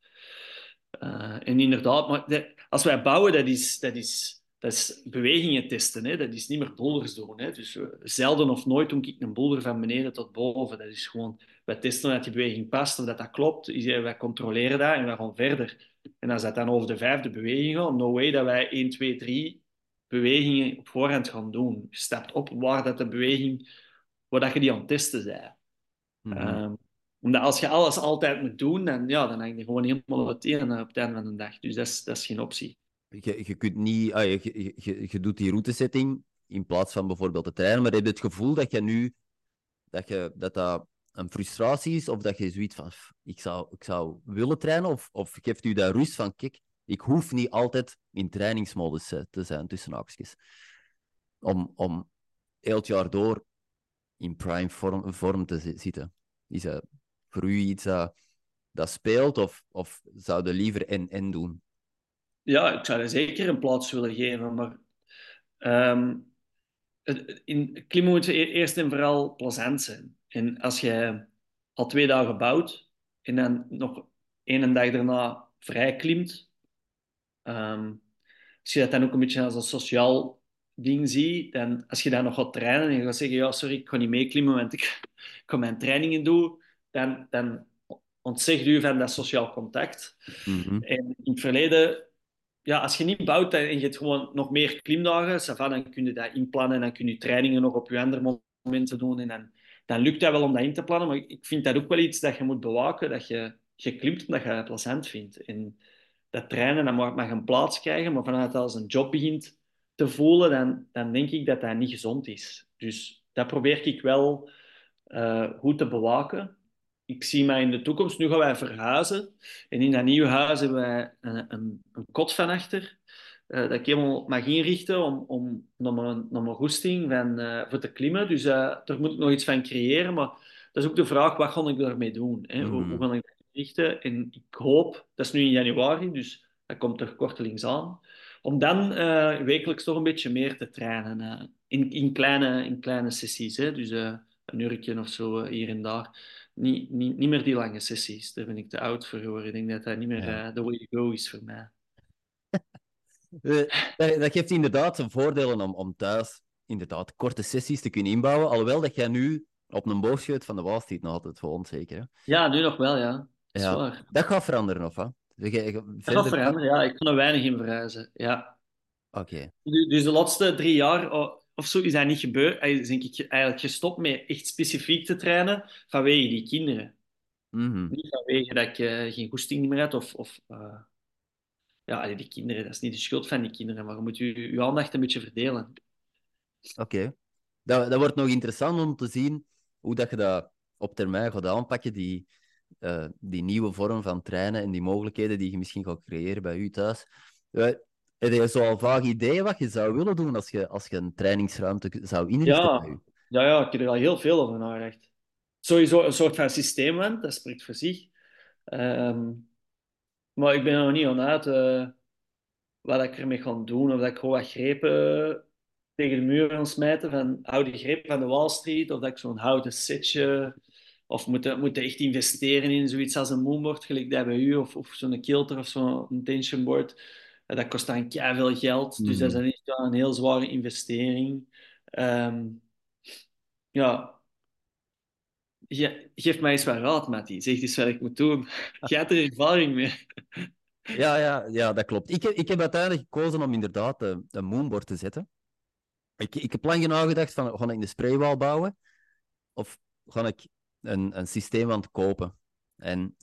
Uh, en inderdaad, maar de, als wij bouwen, dat is, dat is dat is bewegingen testen. Hè? Dat is niet meer boulders doen. Hè? Dus uh, zelden of nooit doe ik een boulder van beneden tot boven. Dat is gewoon, wij testen dat die beweging past, of dat dat klopt. Wij controleren dat en wij gaan verder. En als dat dan over de vijfde beweging gaat, no way dat wij 1, 2, 3 bewegingen op voorhand gaan doen. Je stapt op waar dat de beweging, waar dat je die aan het testen bent. Um, omdat als je alles altijd moet doen, dan, ja, dan hang je gewoon helemaal op het einde op het einde van de dag. Dus dat is, dat is geen optie. Je, je, kunt niet, ah, je, je, je, doet die routesetting in plaats van bijvoorbeeld te trainen, maar heb je het gevoel dat je nu dat, je, dat, dat een frustratie is of dat je zoiets van ik zou, ik zou willen trainen of, of geeft u daar rust van kijk, ik hoef niet altijd in trainingsmodus uh, te zijn tussen haakjes om, om heel jaar door in prime vorm, vorm te zitten. Is dat voor u iets dat, dat speelt of, of zou je liever en-en doen? Ja, ik zou er zeker een plaats willen geven, maar um, in klimmen moet eerst en vooral plezant zijn. En als je al twee dagen bouwt en dan nog één dag daarna vrij klimt, um, als je dat dan ook een beetje als een sociaal ding ziet, dan als je dan nog gaat trainen en je gaat zeggen, ja, sorry, ik ga niet meeklimmen, want ik, ik ga mijn trainingen doen, dan, dan ontzegt u van dat sociaal contact. Mm -hmm. En in het verleden ja, als je niet bouwt en je hebt gewoon nog meer klimdagen, dan kun je dat inplannen en dan kun je trainingen nog op je andere momenten doen. En dan, dan lukt dat wel om dat in te plannen. Maar ik vind dat ook wel iets dat je moet bewaken, dat je, je klimt omdat je het plezant vindt. En dat trainen, dat mag, mag een plaats krijgen, maar vanuit als een job begint te voelen, dan, dan denk ik dat dat niet gezond is. Dus dat probeer ik wel uh, goed te bewaken. Ik zie mij in de toekomst, nu gaan wij verhuizen. En in dat nieuwe huis hebben wij een, een, een kot van achter. Uh, dat ik helemaal mag inrichten om, om naar, mijn, naar mijn goesting van, uh, voor te klimmen. Dus uh, daar moet ik nog iets van creëren. Maar dat is ook de vraag, wat ga ik daarmee doen? Hè? Mm. Hoe, hoe ga ik dat inrichten? En ik hoop, dat is nu in januari, dus dat komt er kortelings aan, om dan wekelijks toch een beetje meer te trainen. in, in, kleine, in kleine sessies. Hè? Dus een uurtje of zo hier en daar niet, niet, niet meer die lange sessies. Daar ben ik te oud voor geworden. Ik denk dat dat niet meer ja. uh, the way to go is voor mij. Eh, dat geeft inderdaad voordelen om, om thuis inderdaad korte sessies te kunnen inbouwen. Alhoewel dat jij nu op een boogschuit van de Wall Street nog altijd woont, zeker? Hè? Ja, nu nog wel, ja. Dat, ja. dat gaat veranderen, of hè? dat gaat veranderen, ja. Ik kan er weinig in verhuizen, ja. Oké. Dus de laatste drie jaar oh, of zo is dat niet gebeurd. Is denk ik eigenlijk gestopt met echt specifiek te trainen vanwege die kinderen. Mm Niet vanwege dat ik uh, geen goesting meer had of... of uh, ja, die kinderen, dat is niet de schuld van die kinderen, maar je moet je, je aandacht een beetje verdelen. Oké. Okay. Dat, dat wordt nog interessant om te zien hoe dat je dat op termijn gaat aanpakken, die, uh, die nieuwe vorm van trainen en die mogelijkheden die je misschien gaat creëren bij u thuis. Heb je zo al vaag ideeën wat je zou willen doen als je, als je een trainingsruimte zou inrichten ja. Ja, ja, ik heb er al heel veel over nagedacht. Sowieso een soort van systeem, dat spreekt voor zich. Um, maar ik ben er nog niet aan uit uh, wat ik ermee ga doen. Of dat ik gewoon wat grepen tegen de muur kan smijten van oude grepen van de Wall Street. Of dat ik zo'n houten setje... Of moeten moet echt investeren in zoiets als een moonboard, gelijk dat bij u. Of, of zo'n kilter of zo'n tension board dat kost dan veel geld, dus dat is echt een heel zware investering. Um, ja, Ge geef mij eens wat raad, Mattie. Zeg eens wat ik moet doen. Jij hebt er ervaring mee. Ja, ja, ja, dat klopt. Ik heb, ik heb uiteindelijk gekozen om inderdaad een, een moonboard te zetten. Ik, ik heb lang nagedacht van, ga ik een spraywall bouwen? Of ga ik een, een systeem aan het kopen? En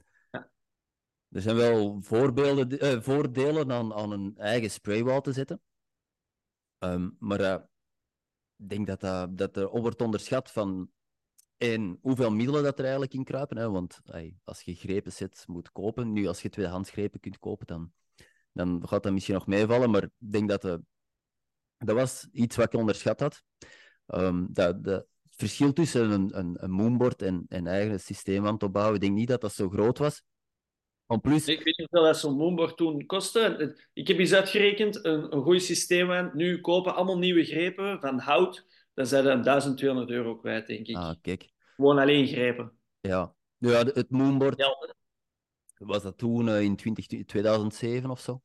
er zijn wel voorbeelden, uh, voordelen aan, aan een eigen spraywall te zetten. Um, maar uh, ik denk dat, uh, dat er wordt onderschat van één, hoeveel middelen dat er eigenlijk in kruipen. Hè? Want als je grepen set moet kopen, nu als je tweedehands grepen kunt kopen, dan, dan gaat dat misschien nog meevallen. Maar ik denk dat dat was iets wat ik onderschat had. Um, dat, het verschil tussen een, een, een moonboard en een eigen systeem aan te bouwen, ik denk niet dat dat zo groot was. En plus... Ik weet niet hoeveel dat zo'n moonboard toen kostte. Ik heb eens uitgerekend, een, een goed systeem aan. Nu kopen allemaal nieuwe grepen van hout. Dan zijn er 1200 euro kwijt, denk ik. Ah, kijk. Gewoon alleen grepen. Ja. Ja, het moonboard ja. was dat toen uh, in 20, 2007 of zo.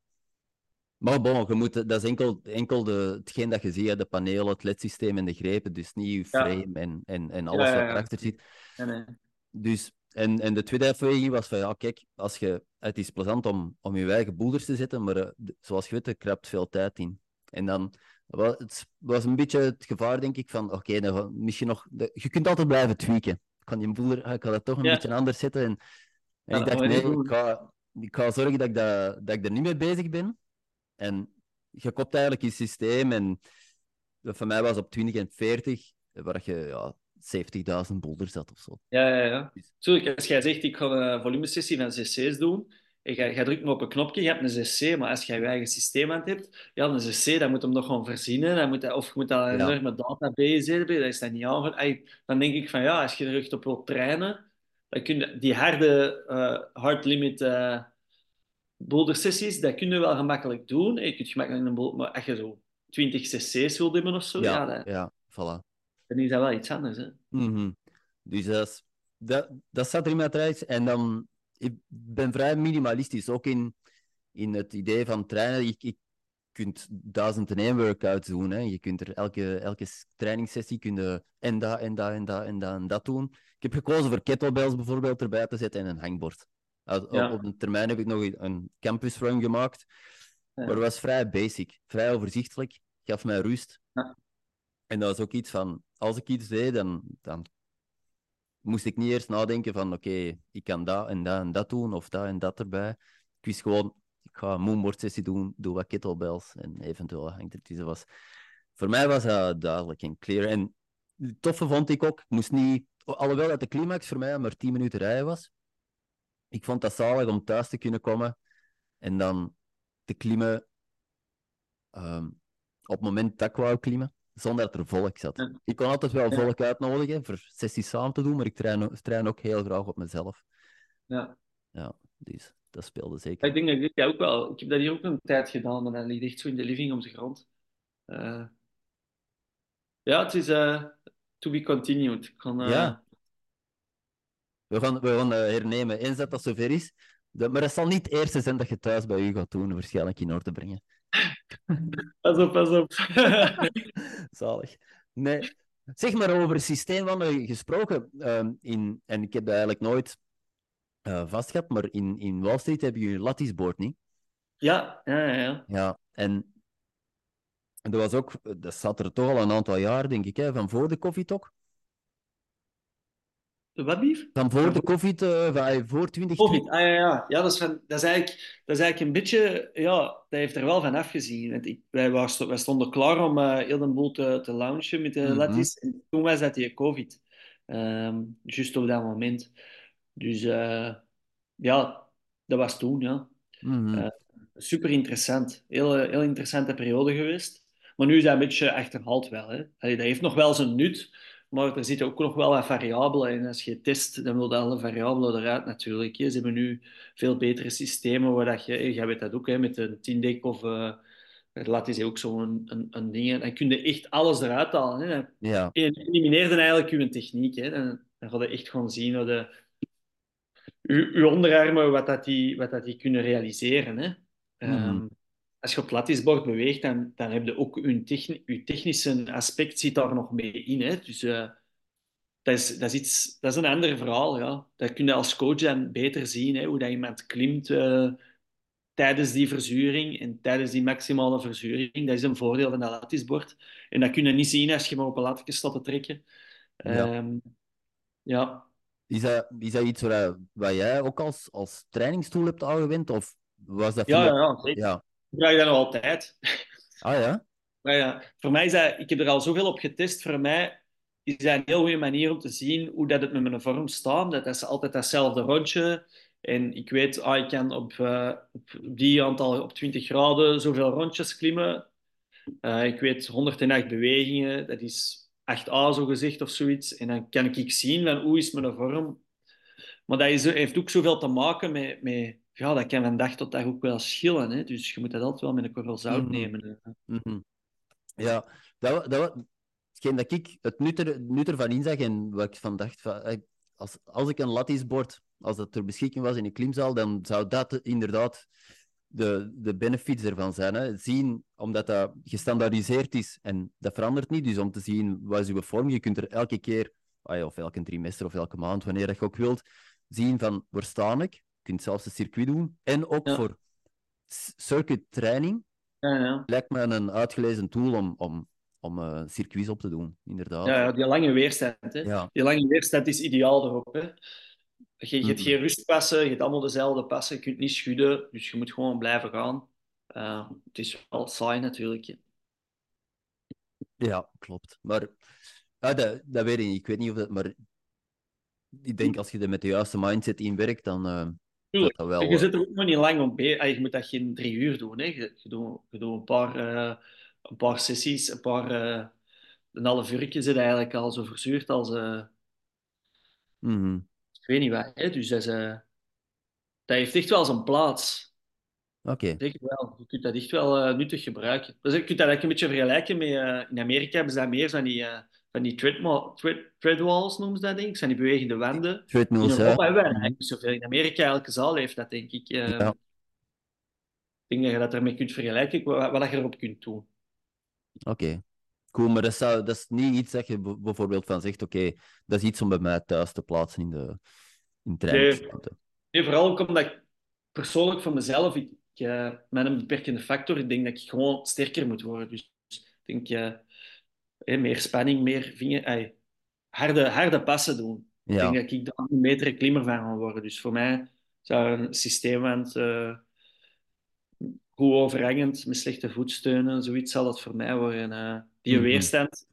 Maar bon, je moet, dat is enkel, enkel de, hetgeen dat je ziet, de panelen, het ledsysteem en de grepen. Dus niet je frame ja. en, en, en alles ja, wat erachter zit. Nee, Dus en, en de tweede afweging was van, ja, kijk, als je, het is plezant om, om je eigen boelders te zetten, maar uh, zoals je weet, er krapt veel tijd in. En dan was het was een beetje het gevaar, denk ik, van, oké, okay, misschien nog... Je kunt altijd blijven tweaken. Ik kan die boelder, ik ga dat toch een ja. beetje anders zetten. En, en ja, ik dacht, nee, ik ga, ik ga zorgen dat ik, dat, dat ik er niet mee bezig ben. En je kopt eigenlijk je systeem en voor mij was op 20 en 40, waar je ja, 70.000 boulders zat of zo. Ja, ja, ja. Tuurlijk, als jij zegt, ik ga een volumesessie van cc's doen, en jij, jij drukt me op een knopje, je hebt een cc, maar als jij je eigen systeem aan het hebt, ja, een cc, dan moet hem nog gewoon verzinnen, dan moet, of je moet dat ja. met database hebben, dat is dat niet aan. Dan denk ik van, ja, als je er echt op wilt trainen, dan kun je die harde, uh, hard limit uh, boulder sessies, dat kun je wel gemakkelijk doen. Je kunt gemakkelijk een boulder, maar als je zo 20 cc's wilt hebben of zo, ja, ja, dat, ja voilà dan is dat wel iets anders. Hè? Mm -hmm. Dus dat, dat, dat staat er in mijn traject. En dan, ik ben vrij minimalistisch, ook in, in het idee van trainen. Je, je kunt duizend en één workouts doen. Hè. Je kunt er elke, elke trainingssessie kun en dat, en dat, en dat, en dat, en dat doen. Ik heb gekozen voor kettlebells bijvoorbeeld erbij te zetten en een hangbord. Ja. Op de termijn heb ik nog een campus run gemaakt. Ja. Maar het was vrij basic, vrij overzichtelijk. Gaf mij rust. Ja. En dat was ook iets van, als ik iets deed, dan, dan moest ik niet eerst nadenken van, oké, ik kan dat en dat en dat doen, of dat en dat erbij. Ik wist gewoon, ik ga een moonboard sessie doen, doe wat kettlebells en eventueel hangt er tussen. Was, voor mij was dat duidelijk en clear. En toffe vond ik ook, ik moest niet alhoewel dat de climax voor mij maar 10 minuten rijden was, ik vond dat zalig om thuis te kunnen komen en dan te klimmen ehm, op het moment dat ik wou klimmen, zonder dat er volk zat. Ik kon altijd wel Ja. volk uitnodigen voor sessies samen te doen, maar ik train, ook heel graag op mezelf. Ja. Ja, dus dat speelde zeker. Ik denk dat ik ook wel. Ik heb dat hier ook een tijd gedaan, maar dat ligt echt zo in de living op de grond. Eh, ja, het is eh, to be continued. Ik kan, eh, Ja. We gaan, we gaan hernemen eens dat dat zover is. Maar dat zal niet het eerste zijn dat je thuis bij u gaat doen, waarschijnlijk in orde brengen. Pas op, pas op. Zalig. Nee. Zeg maar over systeemwandelen gesproken. ehm, in, en ik heb dat eigenlijk nooit eh vastgehad, maar in, in Wall Street heb je een latticeboard niet. ja, ja, ja, ja. Ja, en dat was ook, dat zat er toch al een aantal jaar, denk ik, hè, van voor de koffietok. De wat lief? Van voor de te- van, voor 2020. Covid. Ah ja, ja. ja dat, is van, dat, is eigenlijk, dat is eigenlijk een beetje... Ja, dat heeft er wel van afgezien. Want ik, wij, was, wij stonden klaar om eh, heel de boel te, te launchen met de latties. En toen was dat die COVID. Ehm juist op dat moment. Dus eh, ja, dat was toen, ja. Mhm. Super interessant. Heel, heel interessante periode geweest. Maar nu is dat een beetje achterhaald wel. Hè. Allee, dat heeft nog wel zijn nut, maar er zitten ook nog wel wat variabelen in. Als je test, dan wil alle variabelen eruit natuurlijk. Ze hebben nu veel betere systemen waar dat je, jij weet dat ook, hè, met een Tindeck of uh, laat is ook zo'n een, een ding. Dan kun je echt alles eruit halen. Hè. Ja. elimineerde eigenlijk je techniek. Hè. Dan, dan ga je echt gewoon zien hoe de, je, je onderarmen, wat, dat die, wat dat die kunnen realiseren. Hè. Ehm, Mhm. Als je op het latticebord beweegt, dan, dan heb je ook je, techni je technische aspect zit daar nog mee in. Hè. Dus eh, dat, is, dat, is iets, dat is een ander verhaal. Ja. Dat kun je als coach dan beter zien, hè, hoe dat iemand klimt eh, tijdens die verzuring en tijdens die maximale verzuring. Dat is een voordeel van dat latticebord. En dat kun je niet zien als je maar op een latje staat te trekken. Ja. Ehm, ja. Is dat, is dat iets waar, waar jij ook als, als trainingstool hebt aangewend? Of was dat Ja, ja, ja, zeker. Ja. Ik gebruik dat nog altijd. Ah ja? Maar ja, voor mij is dat, ik heb er al zoveel op getest. Voor mij is dat een heel goede manier om te zien hoe dat het met mijn vorm staat. Dat is altijd datzelfde rondje. En ik weet, ah, ik kan op, eh, op die aantal, op 20 graden, zoveel rondjes klimmen. Eh, ik weet 108 bewegingen, dat is 8a zo gezegd of zoiets. En dan kan ik zien van hoe is mijn vorm. Maar dat is, heeft ook zoveel te maken met, met ja, dat kan van dag tot dag ook wel schillen. Hè? Dus je moet dat altijd wel met een korrel zout Mhm. nemen. Mhm. Ja, dat, dat, hetgeen dat ik het nut, er, nut ervan inzag en wat ik van dacht, van, eh, als, als ik een latticebord, als dat ter beschikking was in een klimzaal, dan zou dat inderdaad de, de benefits ervan zijn. Hè. Zien, omdat dat gestandaardiseerd is en dat verandert niet, dus om te zien wat is uw vorm, je kunt er elke keer, ah of elke trimester of elke maand, wanneer dat je ook wilt, zien van waar sta ik. Je kunt zelfs een circuit doen. En ook Ja. voor circuit training Ja, ja. lijkt me een uitgelezen tool om, om, om eh, circuits op te doen, inderdaad. Ja, die lange weerstand. Hè. Die lange weerstand is ideaal erop. Hè. Je, je hebt geen rustpassen, je hebt allemaal dezelfde passen, je kunt niet schudden, dus je moet gewoon blijven gaan. Eh, het is wel saai natuurlijk. hè. Ja, klopt. Maar ja, dat, dat weet ik niet. Ik weet niet of dat... Maar ik denk als je er met de juiste mindset in werkt, dan eh Tuurlijk. dat wel... Je zit er ook nog niet lang op bezig. Ah, Je moet dat geen drie uur doen. Hè. Je, je doet, je doet een, paar, eh, een paar sessies, een paar... eh, een half uurtje zit eigenlijk al zo verzuurd als... mhm. ik weet niet wat. Hè. Dus dat, is, dat heeft echt wel zijn plaats. Oké. Zeker wel. Je kunt dat echt wel nuttig gebruiken. Dus je kunt dat eigenlijk een beetje vergelijken met... in Amerika hebben ze dat meer van die, van die tread, treadwalls, noemen ze dat, denk ik. zijn die bewegende wanden. In Treadmills. Europa hebben wij niet zoveel. In Amerika, elke zaal heeft dat, denk ik. Ja. Ik denk dat je dat ermee kunt vergelijken, wat, wat je erop kunt doen. Oké. Cool, maar dat, zou, dat is niet iets dat je bijvoorbeeld van zegt, oké, dat is iets om bij mij thuis te plaatsen in de in trainingsruimte. Nee, vooral ook omdat ik persoonlijk voor mezelf, ik, eh, met een beperkende factor, ik denk dat ik gewoon sterker moet worden. Dus ik denk, eh, meer spanning, meer vinger, harde, harde passen doen. Ik Ja. denk dat ik daar een betere klimmer van ga worden. Dus voor mij zou een systeemwand eh goed overhangend, met slechte voetsteunen, zoiets zal dat voor mij worden. eh. die Mhm. weerstand,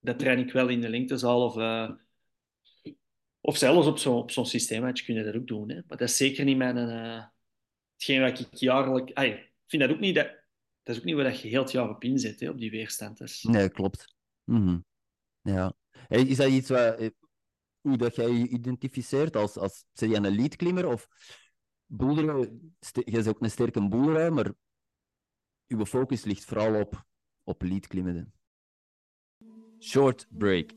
dat train ik wel in de lengtezaal of, eh, Of zelfs op zo'n op zo'n systeemmatch kun je dat ook doen. Hè. Maar dat is zeker niet mijn... Uh, hetgeen wat ik jaarlijks... ik vind dat ook niet... Dat, dat is ook niet waar je heel het jaar op inzet, hè, op die weerstand. Dus... Nee, klopt. Mm Ja. Is dat iets wat, eh, hoe dat jij je identificeert als, als zeg je een elite klimmer of bent ook een sterke boeler, maar je focus ligt vooral op, op elite klimmen. Short break.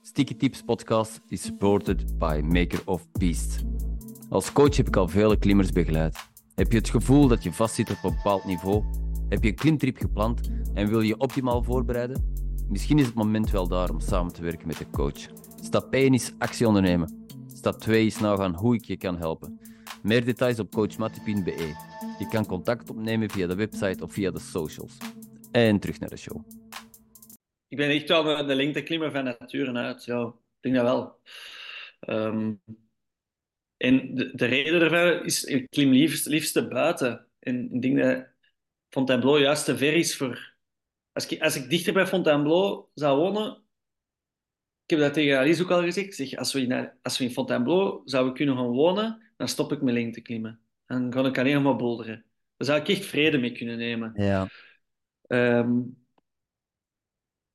Sticky Tips podcast is supported by Maker of Beast. Als coach heb ik al vele klimmers begeleid. Heb je het gevoel dat je vastzit op een bepaald niveau? Heb je een klimtrip gepland en wil je optimaal voorbereiden? Misschien is het moment wel daar om samen te werken met de coach. Stap 1 is actie ondernemen. Stap 2 is nagaan hoe ik je kan helpen. Meer details op coachmatti.be. Je kan contact opnemen via de website of via de socials. En terug naar de show. Ik ben echt wel de lengte klimmer van nature uit. Ja, ik denk dat wel. Um, en de, de, reden daarvan is, ik klim liefst, liefst buiten. En ik denk dat Fontainebleau juist te ver is voor... Als ik, als ik dichter bij Fontainebleau zou wonen... Ik heb dat tegen Alice ook al gezegd. Zeg, als, we in, als we in Fontainebleau zouden kunnen gaan wonen, dan stop ik met lengte klimmen. Dan kan ik alleen maar bolderen. Daar zou ik echt vrede mee kunnen nemen. Ja. Um,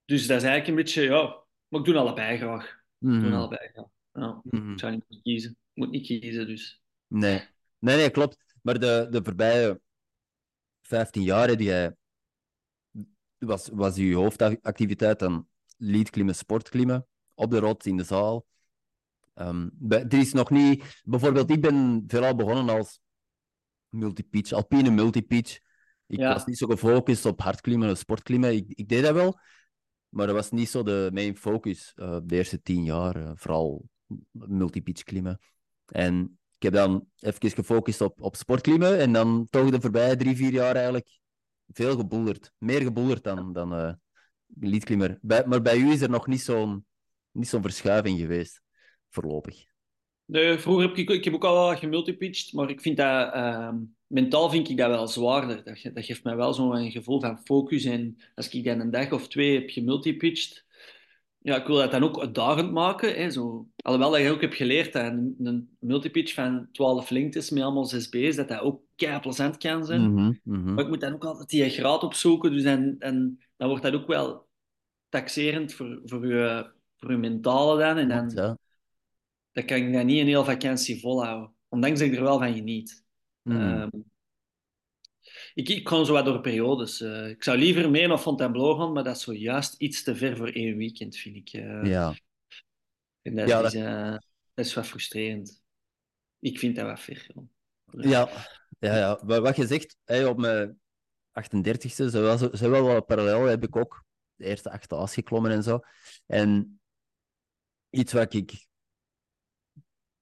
dus dat is eigenlijk een beetje, ja, maar ik doe allebei graag. Ik doe mhm. allebei graag. Ja, mm Ik zou niet kiezen. Ik moet niet kiezen, dus. Nee, nee, nee klopt. Maar de, de voorbije 15 jaar heb jij, was, was je hoofdactiviteit dan leadklimmen, sportklimmen, op de rot, in de zaal. Um, er is nog niet... Bijvoorbeeld, ik ben veelal begonnen als multipitch, alpine multipitch. Ik was niet zo gefocust op hardklimmen of sportklimmen. Ik, ik deed dat wel. Maar dat was niet zo de main focus uh, de eerste tien jaar. Uh, vooral multipitch klimmen. En ik heb dan even gefocust op, op sportklimmen. En dan toch de voorbije drie, vier jaar eigenlijk veel geboelerd. Meer geboelerd dan, dan uh, elite maar bij u is er nog niet zo'n niet zo'n verschuiving geweest, voorlopig. Nee, vroeger heb ik, ik heb ook al wat gemultipitched, maar ik vind dat uh, mentaal vind ik dat wel zwaarder. Dat, dat geeft mij wel zo'n gevoel van focus. En als ik dan een dag of twee heb gemultipitched, ja, ik wil dat dan ook uitdagend maken. Hè, zo. Alhoewel dat je ook hebt geleerd dat een, een multipitch van 12 lengtes met allemaal 6 B's, dat dat ook kei plezant kan zijn. Mm -hmm, Maar ik moet dan ook altijd die graad opzoeken. Dus en, en dan wordt dat ook wel taxerend voor, voor, je, voor je mentale dan. En dan, ja. dan kan ik dat niet een hele vakantie volhouden. Ondanks dat ik er wel van geniet. Mm. Um, ik, ik kan zo wat door periodes. Uh, ik zou liever mee naar Fontainebleau gaan, maar dat is zojuist iets te ver voor één weekend, vind ik. Uh, ja. En dat, ja, is, uh, dat is wat frustrerend. Ik vind dat wat ver. Ja, ja, ja. wat je zegt, hey, op mijn 38e, zowel, zowel wel parallel heb ik ook de eerste acht A's geklommen en zo. En iets wat ik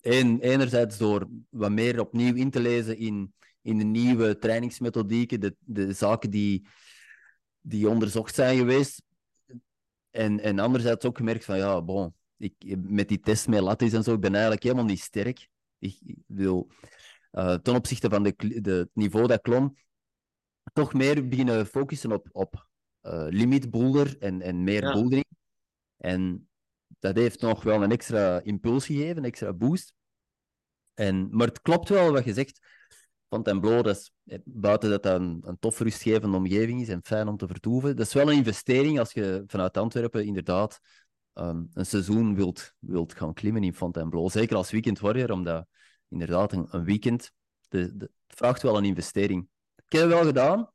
een, enerzijds door wat meer opnieuw in te lezen in, in de nieuwe trainingsmethodieken, de, de zaken die, die onderzocht zijn geweest. En, en anderzijds ook gemerkt van, ja, bon, ik, met die test met lattice en zo, ik ben eigenlijk helemaal niet sterk. Ik, ik wil uh, ten opzichte van de, de, het niveau dat klom, toch meer beginnen focussen op, op uh, limit boulder en, en meer ja. bouldering. En dat heeft nog wel een extra impuls gegeven, een extra boost. En, maar het klopt wel wat je zegt. Fontainebleau, dat is, eh, buiten dat dat een, een tof rustgevende omgeving is en fijn om te vertoeven, dat is wel een investering als je vanuit Antwerpen inderdaad um, een seizoen wilt, wilt gaan klimmen in Fontainebleau. Zeker als weekend warrior, omdat inderdaad een, een weekend, de, de, vraagt wel een investering. Ik heb het wel gedaan,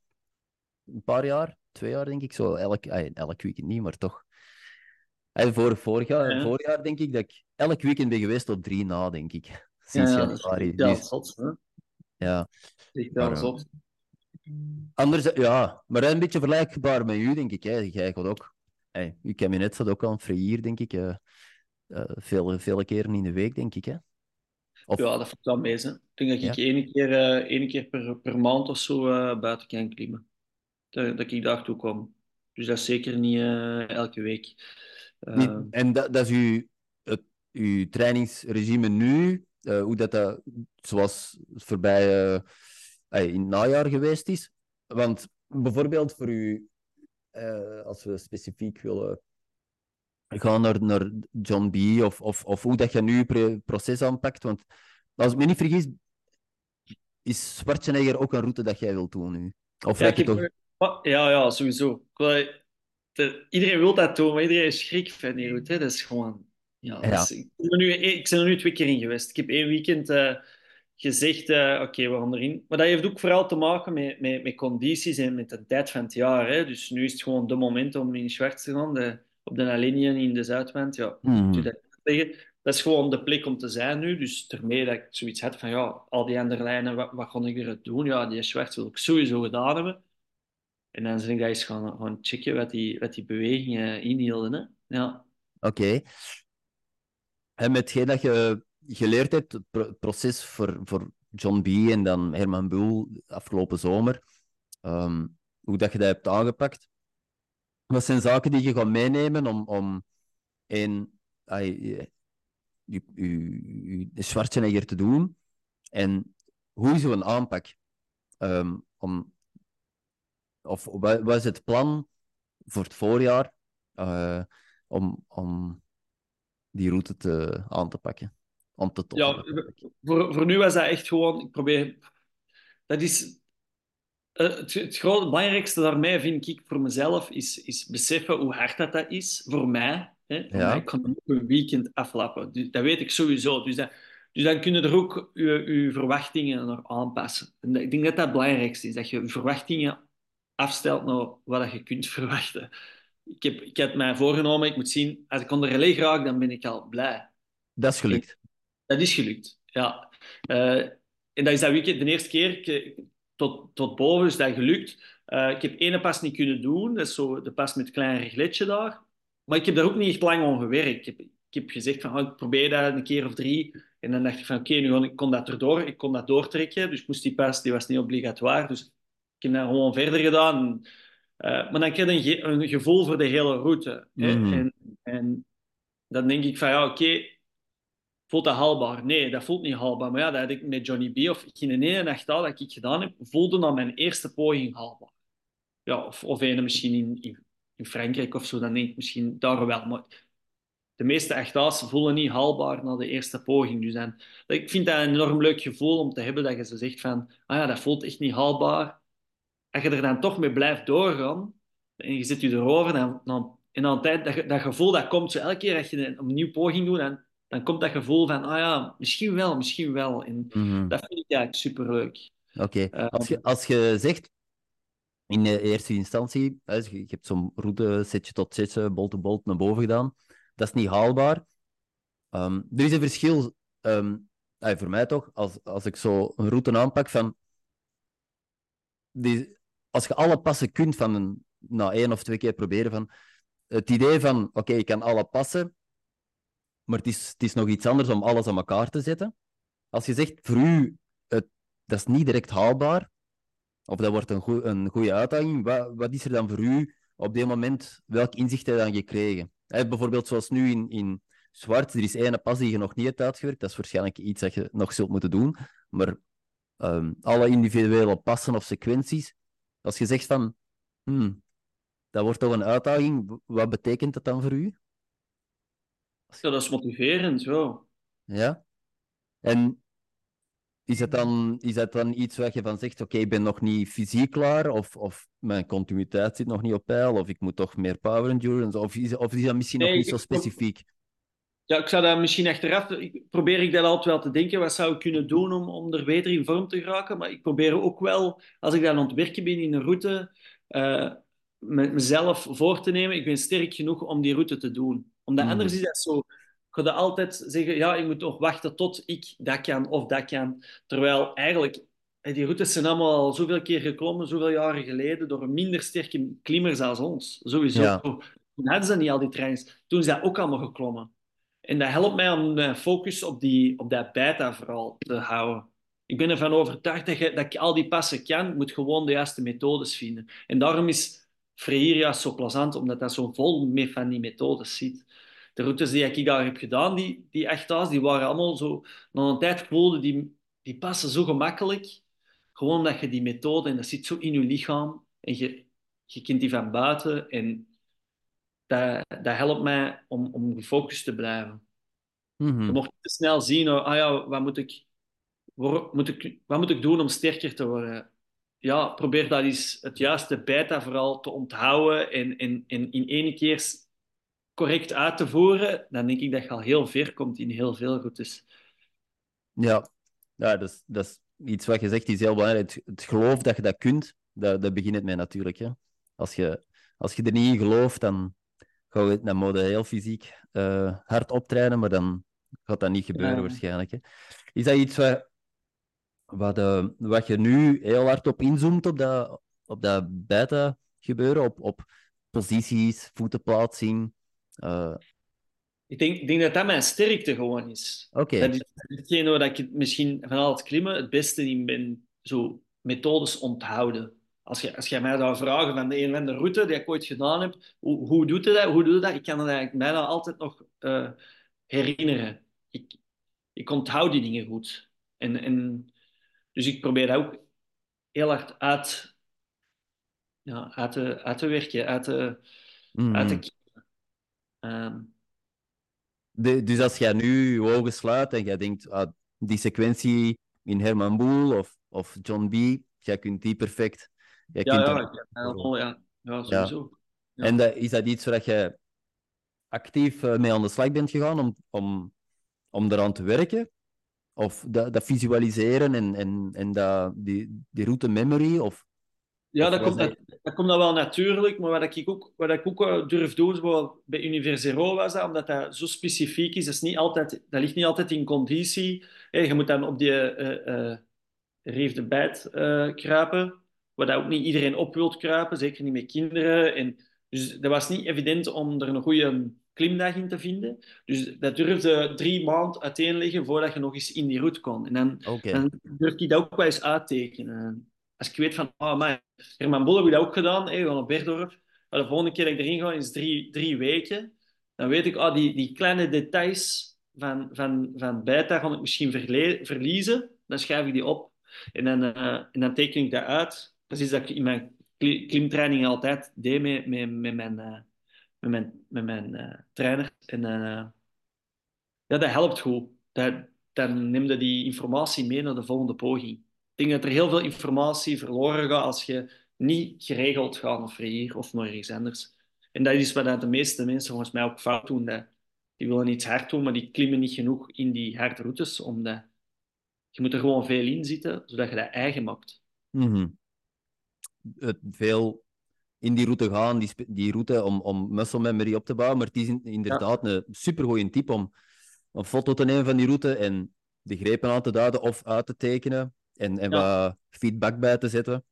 een paar jaar, twee jaar denk ik, zo elk, elk weekend niet, maar toch. En voor, vorig, jaar, ja. vorig jaar denk ik dat ik elk weekend ben geweest op drie na, denk ik. Sinds ja, januari. Ja, dus, zot, hè? Ja. Maar, zot. Anders, ja, maar een beetje vergelijkbaar met u, denk ik. Hè. Jij gaat ook. Hey, uw kabinet staat ook aan het denk ik. Uh, uh, vele, vele keren in de week, denk ik. Hè. Of... Ja, dat valt wel mee. Hè. Ik denk dat ik ja. één keer, uh, één keer per, per maand of zo buiten kan klimmen. Dat, dat ik daar toe kom. Dus dat is zeker niet elke week. Niet, en dat, dat is uw, het, uw trainingsregime nu? Uh, hoe dat, dat zoals voorbij uh, in het najaar geweest is. Want bijvoorbeeld voor u, uh, als we specifiek willen gaan naar, naar John B. Of, of, of hoe dat je nu je proces aanpakt. Want als ik me niet vergis, is Schwarzenegger ook een route dat jij wilt doen nu? Of Ja, ik toch... ja, ja, sowieso. Iedereen wil dat doen, maar iedereen is schrik van die route. hè. Dat is gewoon... Ja, is- ik, ben er nu, ik ben er nu twee keer in geweest. Ik heb één weekend eh, gezegd, eh, oké, we gaan erin. Maar dat heeft ook vooral te maken met, met, met condities en met de tijd van het jaar. Hè. Dus nu is het gewoon de moment om in Schwarz te gaan. De, op de A-linie in de Zuidwand. Ja, doe dat. Dat is gewoon de plek om te zijn nu. Dus daarmee dat ik zoiets had van, ja, al die andere lijnen, wat, wat ga ik er doen? Ja, die Schwarz wil ik sowieso gedaan hebben. En dan ben ik dat eens gaan, gaan checken wat die, wat die bewegingen inhielden. Hè. Ja. Oké. En met dat je geleerd hebt, het pro- proces voor, voor John B. en dan Herman Boel afgelopen zomer, ehm, hoe dat je dat hebt aangepakt, wat zijn zaken die je gaat meenemen om, om ai, je, je, Schwarzenegger te doen? En hoe is zo'n aanpak? Ehm, om, of wat, wat is het plan voor het voorjaar eh, om, om die route te, aan te pakken? Om te toppen. Ja, voor, voor nu was dat echt gewoon, ik probeer, dat is, eh, het, het grote, belangrijkste daarmee vind ik voor mezelf, is, is beseffen hoe hard dat, dat is voor mij. Hè? Voor Ja. mij, ik kan ook een weekend aflappen, dus, dat weet ik sowieso. Dus, dat, dus dan kunnen er ook je, je verwachtingen naar aanpassen. En dat- ik denk dat dat het belangrijkste is, dat je je verwachtingen afstelt naar wat je kunt verwachten. Ik heb, ik heb mij voorgenomen, ik moet zien, als ik onder relais raak, dan ben ik al blij. Dat is gelukt. Dat is gelukt, ja. Eh, en dat is dat weekend de eerste keer ik- tot, tot boven is dat gelukt. Eh, ik heb ene pas niet kunnen doen, dat is zo de pas met het kleine regletje daar. Maar ik heb daar ook niet echt lang aan gewerkt. Ik heb, ik heb gezegd van, oh, ik probeer dat een keer of drie. En dan dacht ik van, oké, nu kon dat erdoor. Ik kon dat doortrekken, dus moest die pas, die was niet obligatoire. Dus ik heb dat gewoon verder gedaan. Eh, maar dan krijg je een, ge- een gevoel voor de hele route. hè. Mhm. En, en dan denk ik van, ja, oké, voelt dat haalbaar? Nee, dat voelt niet haalbaar. Maar ja, dat had ik met Johnny B. of geen ene nacht dat ik gedaan heb, voelde dan mijn eerste poging haalbaar. Ja, of, of ene misschien in, in, in Frankrijk of zo, dan denk ik misschien daar wel. Maar de meeste echtda's voelen niet haalbaar na de eerste poging. Dus dan, ik vind dat een enorm leuk gevoel om te hebben dat je zo zegt van, ah ja, dat voelt echt niet haalbaar. Als je er dan toch mee blijft doorgaan en je zit je erover, dan, dan, en dan tijd, dat, dat gevoel dat komt, zo elke keer dat je een, nieuwe poging doet, dan, dan komt dat gevoel van, ah ja, misschien wel, misschien wel. En Mhm. dat vind ik eigenlijk superleuk. Oké. Eh, Als, je, als je zegt, in de eerste instantie, hè, je, hebt zo'n route setje tot setje, bolt to bolt naar boven gedaan, dat is niet haalbaar. Ehm, er is een verschil, ehm, eh, voor mij toch, als, als ik zo een route aanpak van... Die, als je alle passen kunt van een, na één of twee keer proberen van... Het idee van, oké, ik kan alle passen, maar het is, het is nog iets anders om alles aan elkaar te zetten. Als je zegt, voor u, het, dat is niet direct haalbaar, of dat wordt een, goe- een goede uitdaging, wat, wat is er dan voor u op dit moment, welk inzicht heb je dan gekregen? Bijvoorbeeld zoals nu in, in Zwart, er is één pas die je nog niet hebt uitgewerkt, dat is waarschijnlijk iets dat je nog zult moeten doen, maar ehm, alle individuele passen of sequenties, als je zegt van, hmm, dat wordt toch een uitdaging, wat betekent dat dan voor u? Ja, dat is motiverend, ja. Ja? En is dat dan, is dat dan iets waar je van zegt, oké, ik ben nog niet fysiek klaar, of, of mijn continuïteit zit nog niet op peil, of ik moet toch meer power endurance, of is, of is dat misschien nog niet zo specifiek? Ja, ik zou dat misschien achteraf... Ik probeer ik dat altijd wel te denken. Wat zou ik kunnen doen om, om er beter in vorm te geraken? Maar ik probeer ook wel, als ik dan aan het werken ben in een route, eh, met mezelf voor te nemen. Ik ben sterk genoeg om die route te doen. Omdat Mhm. anders is dat zo... Je gaat altijd zeggen, ja, ik moet nog wachten tot ik dat kan of dat kan. Terwijl eigenlijk, eh, die routes zijn allemaal al zoveel keer geklommen, zoveel jaren geleden, door minder sterke klimmers als ons. Sowieso. Ja. Toen hadden ze niet al die trains. Toen is dat ook allemaal geklommen. En dat helpt mij om mijn focus op, die, op dat beta vooral te houden. Ik ben ervan overtuigd dat, je, dat ik al die passen kan. Moet gewoon de juiste methodes vinden. En daarom is Freire juist zo plezant, omdat dat zo vol van die methodes zit. De routes die ik daar heb gedaan, die, die echt die waren allemaal zo... Na een tijd voelde die, die passen zo gemakkelijk. Gewoon dat je die methode, en dat zit zo in je lichaam. En je, je kent die van buiten. En dat, dat helpt mij om, om gefocust te blijven. Mhm. Je mocht te snel zien, oh, ah ja, wat moet ik, wor- moet ik, wat moet ik doen om sterker te worden? Ja, probeer dat eens het juiste beta vooral te onthouden en, en, en in één keer correct uit te voeren. Dan denk ik dat je al heel ver komt in heel veel goed. Dus Ja, ja dat, is, dat is iets wat je zegt, is heel belangrijk. Het, het geloof dat je dat kunt, dat, dat begint het mee natuurlijk. Hè. Als, je, als je er niet in gelooft, dan dan moet je heel fysiek eh, hard optreden, maar dan gaat dat niet gebeuren Ja. waarschijnlijk. Hè. Is dat iets wat, wat, eh, wat je nu heel hard op inzoomt, op dat, op dat beta gebeuren, op, op posities, voetenplaatsing? Eh, ik denk, ik denk dat dat mijn sterkte gewoon is. Oké, Dat is hetgene waar ik misschien van al het klimmen het beste in ben. Zo methodes onthouden. Als je, als je mij zou vragen van de een van de route die ik ooit gedaan heb, hoe, hoe doet je dat? Hoe doe je dat? Ik kan het eigenlijk bijna altijd nog eh, herinneren. Ik, ik onthoud die dingen goed. En, en, dus ik probeer dat ook heel hard uit, ja, uit, te, uit te werken, uit te, Mhm. uit te kiezen. Ehm, De- dus als jij nu je ogen sluit en jij denkt, ah, die sequentie in Herman Boel of, of John B., jij kunt die perfect. Ja, kunt ja, ik- ja, ja, sowieso. ja. En dat, is dat iets waar je actief eh, mee aan de slag bent gegaan om, om, om eraan te werken? Of dat, dat visualiseren en, en, en dat, die, die route memory? Of, Ja, dat komt, dat, dat komt dan wel natuurlijk, maar wat ik ook, wat ik ook eh, durf doen, bij Universero was dat, omdat dat zo specifiek is, dat, is niet altijd, dat ligt niet altijd in conditie. Je moet dan op die eh eh reef de bijt eh, kruipen, waar dat ook niet iedereen op wilt kruipen, zeker niet met kinderen. En, dus dat was niet evident om er een goede klimdag in te vinden. Dus dat durfde drie maanden uiteenleggen voordat je nog eens in die route kon. En dan Oké. dan durf ik dat ook wel eens uittekenen. Als ik weet van, oh man, Herman Bolle ik dat ook gedaan, gewoon op Berdorp. Maar de volgende keer dat ik erin ga is drie, drie weken. Dan weet ik, oh, die, die kleine details van, van, van beta ga ik misschien verle- verliezen. Dan schrijf ik die op en dan, eh, en dan teken ik dat uit. Dat is iets dat ik in mijn kli- klimtraining altijd deed met, met, met mijn, eh, met mijn, met mijn eh, trainer. En eh, ja, dat helpt goed. Dat, dan neem je die informatie mee naar de volgende poging. Ik denk dat er heel veel informatie verloren gaat als je niet geregeld gaat naar hier of naar ergens anders. En dat is wat de meeste mensen volgens mij ook fout doen. Dat die willen iets hard doen, maar die klimmen niet genoeg in die harde routes. Omdat je moet er gewoon veel in zitten, zodat je dat eigen maakt. Mhm. Het veel in die route gaan, die, die route om, om muscle memory op te bouwen. Maar het is in- inderdaad een supergoeie tip om een foto te nemen van die route en de grepen aan te duiden of uit te tekenen en, en Ja. wat feedback bij te zetten.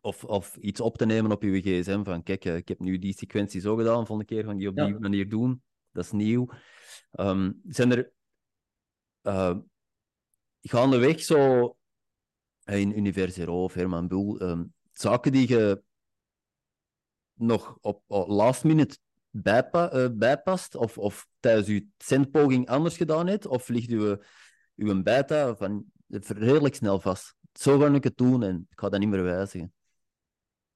Of, of iets op te nemen op je gsm van kijk, eh, ik heb nu die sequentie zo gedaan, volgende keer gaan die op Ja. die manier doen. Dat is nieuw. Ehm, zijn er eh gaandeweg zo in Universero of Herman Boel zaken die je nog op, last minute bijpa eh, bijpast of, of tijdens je centpoging anders gedaan hebt? Of ligt uw, uw beta van redelijk snel vast? Zo ga ik het doen en ik ga dat niet meer wijzigen.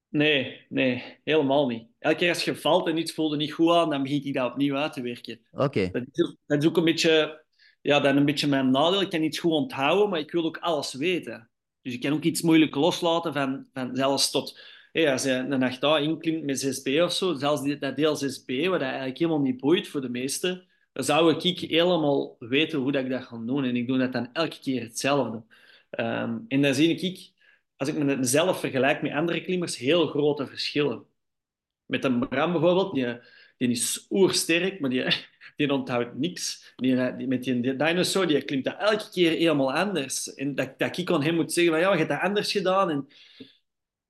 Nee, nee, helemaal niet. Elke keer als je valt en iets voelde niet goed aan, dan begin ik dat opnieuw uit te werken. Oké, Dat is, ook- dat is ook een beetje, ja, dan een beetje mijn nadeel. Ik kan iets goed onthouden, maar ik wil ook alles weten. Dus ik kan ook iets moeilijk loslaten van, van zelfs tot... Hey, als je een nacht inklimt met 6B of zo, zelfs dat deel 6B, wat eigenlijk helemaal niet boeit voor de meesten, dan zou ik helemaal weten hoe dat ik dat ga doen. En ik doe dat dan elke keer hetzelfde. Ehm, en dan zie ik, als ik mezelf vergelijk met andere klimmers, heel grote verschillen. Met een Bram bijvoorbeeld, die, die is oersterk, maar die, die onthoudt niks. Die, die, met die, die dinosaur, die klimt dat elke keer helemaal anders. En dat, dat ik aan hem moet zeggen van, ja, je hebt dat anders gedaan. En,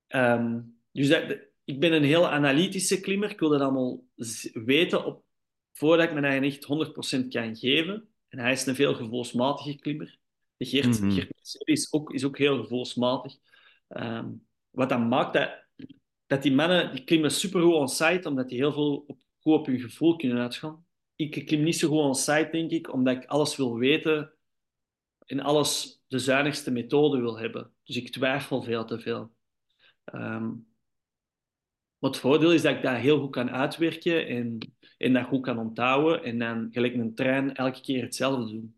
ehm, dus dat, ik ben een heel analytische klimmer. Ik wil dat allemaal weten op, voordat ik me eigen echt 100% kan geven. En hij is een veel gevoelsmatige klimmer. De Geert, Mhm. Geert is, ook, is ook heel gevoelsmatig. Ehm, wat dat maakt dat, dat die mannen die klimmen supergoed on-site, omdat die heel veel op, goed op hun gevoel kunnen uitgaan. Ik klim niet zo goed on-site, denk ik, omdat ik alles wil weten en alles de zuinigste methode wil hebben. Dus ik twijfel veel te veel. Maar het voordeel is dat ik dat heel goed kan uitwerken en, en dat goed kan onthouden. En dan gelijk een trein elke keer hetzelfde doen.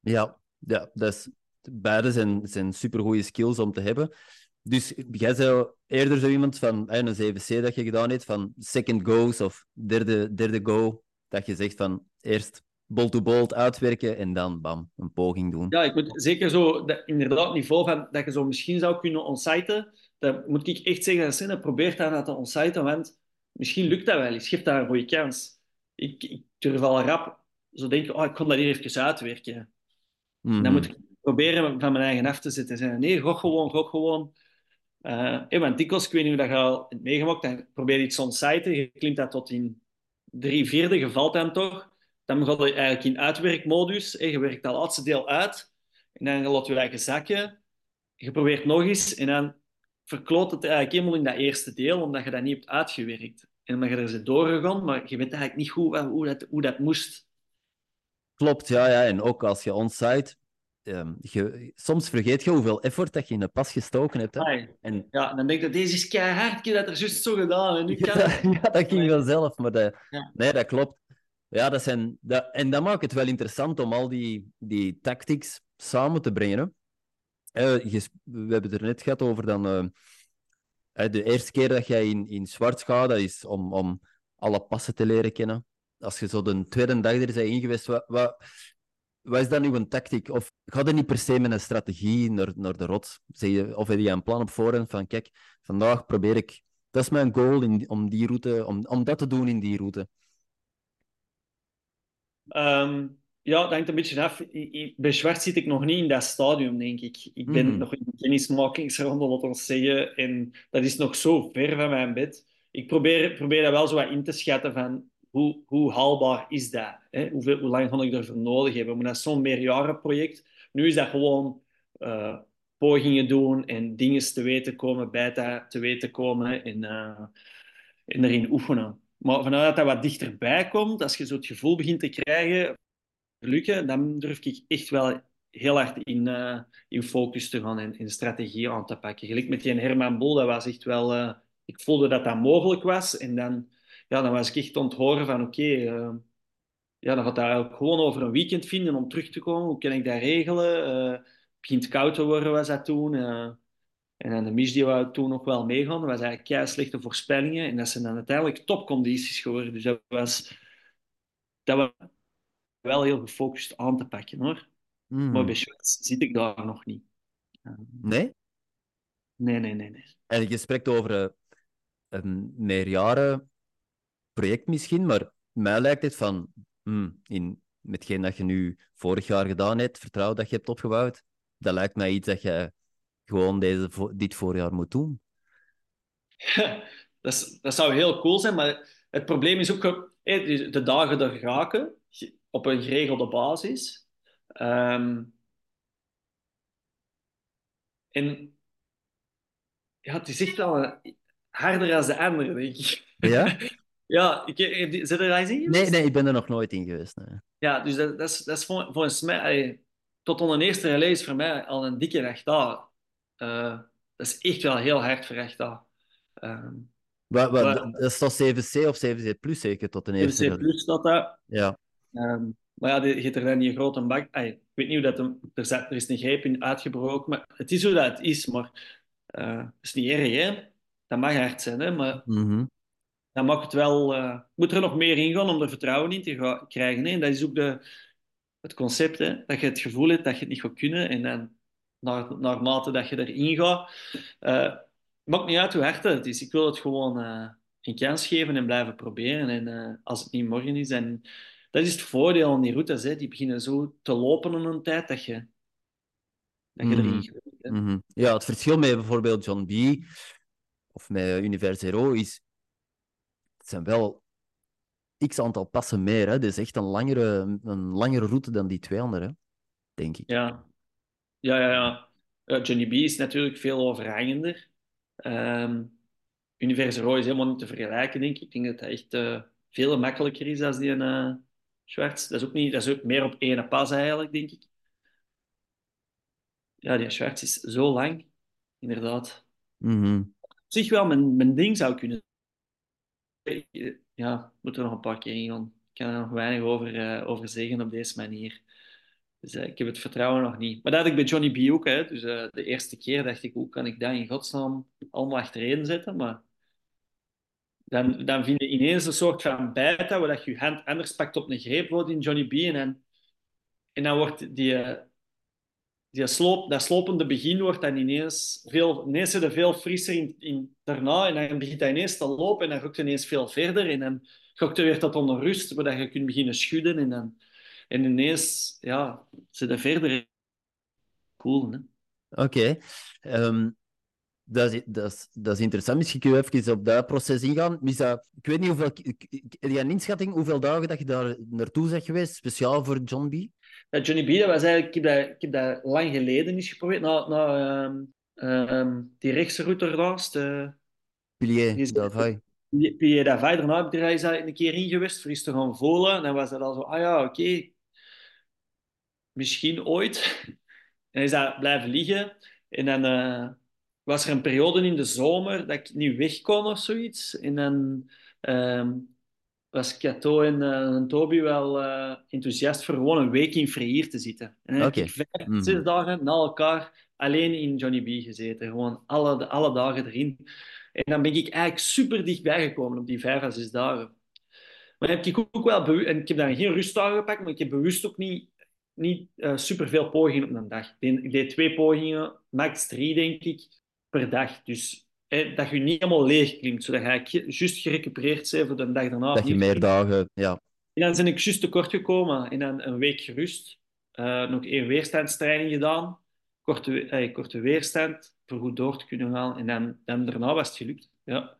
Ja, ja dat is, beide zijn, zijn supergoeie skills om te hebben. Dus jij zou eerder zo iemand van een 7C dat je gedaan hebt, van second goes of derde, derde go, dat je zegt van eerst bolt-to-bolt uitwerken en dan bam, een poging doen. Ja, ik moet zeker zo, dat, inderdaad, niveau van dat je zo misschien zou kunnen onsiten. Dat moet ik echt zeggen, dat Senne probeert daar te onsiten, want misschien lukt dat wel eens. Geef daar een goede kans. Ik, ik durf al rap zo denken, oh, ik kon dat hier even uitwerken. Mhm. Dan moet ik proberen van mijn eigen af te zetten. Zeggen, nee, gok gewoon, gok gewoon. Uh, want dikwijls, ik weet niet hoe dat je al hebt meegemaakt, dan probeer je iets onsiten, je klimt dat tot in drie vierde, je valt dan toch dan ga je eigenlijk in uitwerkmodus. Je werkt dat laatste deel uit. En dan laat je eigen zakken. Je probeert nog eens. En dan verkloot het eigenlijk helemaal in dat eerste deel, omdat je dat niet hebt uitgewerkt. En omdat je er zit doorgegaan, maar je weet eigenlijk niet goed hoe dat, hoe dat moest. Klopt, ja, ja. En ook als je onsite... Um, je, soms vergeet je hoeveel effort dat je in de pas gestoken hebt. Hè? En... Ja, dan denk je, deze is keihard, ik heb dat er juist zo gedaan. En nu kan ja, ja, dat ging wel zelf, maar dat... ja. nee, dat klopt. Ja, dat zijn, dat, en dat maakt het wel interessant om al die, die tactics samen te brengen. Uh, je, we hebben het er net gehad over dan. Uh, de eerste keer dat jij in, in zwart gaat, dat is om, om alle passen te leren kennen. Als je zo de tweede dag er bent ingeweest, wat, wat, wat is dan nu een tactiek? Of ga er niet per se met een strategie naar, naar de rots? Zeg je, of heb je een plan op voorhand van, kijk, vandaag probeer ik... Dat is mijn goal in, om, die route, om, om dat te doen in die route. Um, ja, dat hangt een beetje af. Bij Zwart zit ik nog niet in dat stadium, denk ik. Ik ben Mhm. nog in de kennismakingsronde, wat ons zeggen. En dat is nog zo ver van mijn bed. Ik probeer, probeer dat wel zo wat in te schatten van hoe, hoe haalbaar is dat? Hè? Hoeveel, hoe lang ga ik ervoor nodig hebben? Maar dat is zo'n meerjarenproject. Nu is dat gewoon eh, pogingen doen en dingen te weten komen, bij te, te weten komen en, eh, en erin oefenen. Maar vanuit dat dat wat dichterbij komt, als je zo het gevoel begint te krijgen, lukken, dan durf ik echt wel heel hard in, uh, in focus te gaan en in strategie aan te pakken. Gelijk met die Herman Bol, dat was echt wel... Ik voelde dat dat mogelijk was. En dan, ja, dan was ik echt onthoren van, oké, okay, uh, ja, dan gaat dat eigenlijk gewoon over een weekend vinden om terug te komen. Hoe kan ik dat regelen? het begint koud te worden, was dat toen. En dan de Mich die we toen nog wel meegaan, was eigenlijk kei slechte voorspellingen. En dat zijn dan uiteindelijk topcondities geworden. Dus dat was, dat was wel heel gefocust aan te pakken hoor. Mhm. Maar bij Schwarz zit ik daar nog niet. Nee? Nee, nee, nee. nee. En je spreekt over een meerjaren project misschien, maar mij lijkt het van, hmm, in, metgeen dat je nu vorig jaar gedaan hebt, vertrouwen dat je hebt opgebouwd, dat lijkt mij iets dat je gewoon deze, dit voorjaar moet doen. dat, is, dat zou heel cool zijn, maar het probleem is ook de dagen er raken op een geregelde basis. Um, en ja, het is echt wel harder dan de andere, denk ik. Ja? ja, ik, zit er daar eens in Nee, nee, ik ben er nog nooit in geweest. Nee. Ja, dus dat, dat, is, dat is volgens mij, tot onder eerste release voor mij al een dikke recht daar. Uh, dat is echt wel heel hard voor recht daar. Um, wat, wat, maar, dat is toch 7C of 7C plus zeker tot de eerste? 7C plus dat dat. Ja. Um, maar ja, je hebt er dan niet een grote bak. Ay, ik weet niet hoe dat hem, er, zat, er is een greep in uitgebroken, maar het is hoe dat het is. Maar uh, het is niet erg, hè? Dat mag hard zijn, hè? Maar mm -hmm. Dan mag het wel. Uh, moet er nog meer in gaan om er vertrouwen in te krijgen. Hè? En dat is ook de, het concept, hè? Dat je het gevoel hebt dat je het niet gaat kunnen en dan naar, naarmate dat je erin gaat. Uh, maakt niet uit hoe hard het is. Ik wil het gewoon uh, een kans geven en blijven proberen. En als het niet morgen is, dan... Dat is het voordeel aan die routes. Hè. Die beginnen zo te lopen in een tijd dat je, dat je erin gaat. Mm -hmm. Ja, het verschil met bijvoorbeeld John B. of met Univers Zero is... Zijn wel x aantal passen meer. Hè. Het is echt een langere, een langere route dan die twee andere, denk ik. Ja, ja, ja. ja. Uh, Johnny B is natuurlijk veel overhangender. Um, Univers Zero is helemaal niet te vergelijken, denk ik. Ik denk dat het echt uh, veel makkelijker is dan die uh, Schwarz. Dat is, ook niet, dat is ook meer op één pas eigenlijk, denk ik. Ja, die Schwarz is zo lang, inderdaad. Mm -hmm. zich wel mijn, mijn ding zou kunnen Ja, moet er nog een paar keer in gaan. Ik kan er nog weinig over, uh, over zeggen op deze manier. Dus uh, ik heb het vertrouwen nog niet. Maar dat had ik bij Johnny B ook. Hè. Dus uh, de eerste keer dacht ik, hoe kan ik dat in godsnaam allemaal achtereen zetten? Maar dan, dan vind je ineens een soort van bijta, waar dat je je hand anders pakt op een greep wordt in Johnny B. En, en dan wordt die, die sloop, dat slopende begin wordt dan ineens veel, ineens er veel frisser in, daarna. En dan begint hij ineens te lopen en dan hij ineens veel verder. En dan gaat er weer tot onder rust, waar je kunt beginnen schudden. En, dan, en ineens, ja, ze er verder. Cool, hè? Oké. Ehm, dat, is, dat, is, dat is interessant. Misschien kun je even op dat proces ingaan. Ik weet niet hoeveel... Heb je een inschatting hoeveel dagen dat je daar naartoe bent geweest, speciaal voor John B? Ja, Johnny B, dat was eigenlijk... Ik heb dat, ik heb dat lang geleden eens geprobeerd. Na, na um, um, die rechtse route ernaast. Uh, Pilier Davai. Pilier Davai. Daarna heb ik er eens een keer in geweest voor eens te gaan voelen. En dan was dat al zo... Ah ja, oké. Okay. Misschien ooit. En is dat blijven liggen. En dan... Uh, was er een periode in de zomer dat ik niet weg kon of zoiets. En dan um, was Cato en, uh, en Toby wel uh, enthousiast voor gewoon een week in Freir te zitten. En dan okay. heb ik vijf, mm. zes dagen na elkaar alleen in Johnny B gezeten. Gewoon alle, alle dagen erin. En dan ben ik eigenlijk super dichtbij gekomen op die vijf à zes dagen. Maar heb ik ook wel en ik heb dan geen rustdagen gepakt, maar ik heb bewust ook niet, niet uh, super veel pogingen op een dag. Ik deed, ik deed twee pogingen, max drie denk ik per dag. Dus dat je niet helemaal leeg klinkt, zodat je juist gerecupereerd bent voor de dag daarna. Dat je meer dagen, ja. En dan ben ik juist tekort gekomen en dan een week gerust. Uh, nog één weerstandstraining gedaan. Korte, eh, korte weerstand, voor goed door te kunnen gaan. En dan, dan daarna was het gelukt. Ja.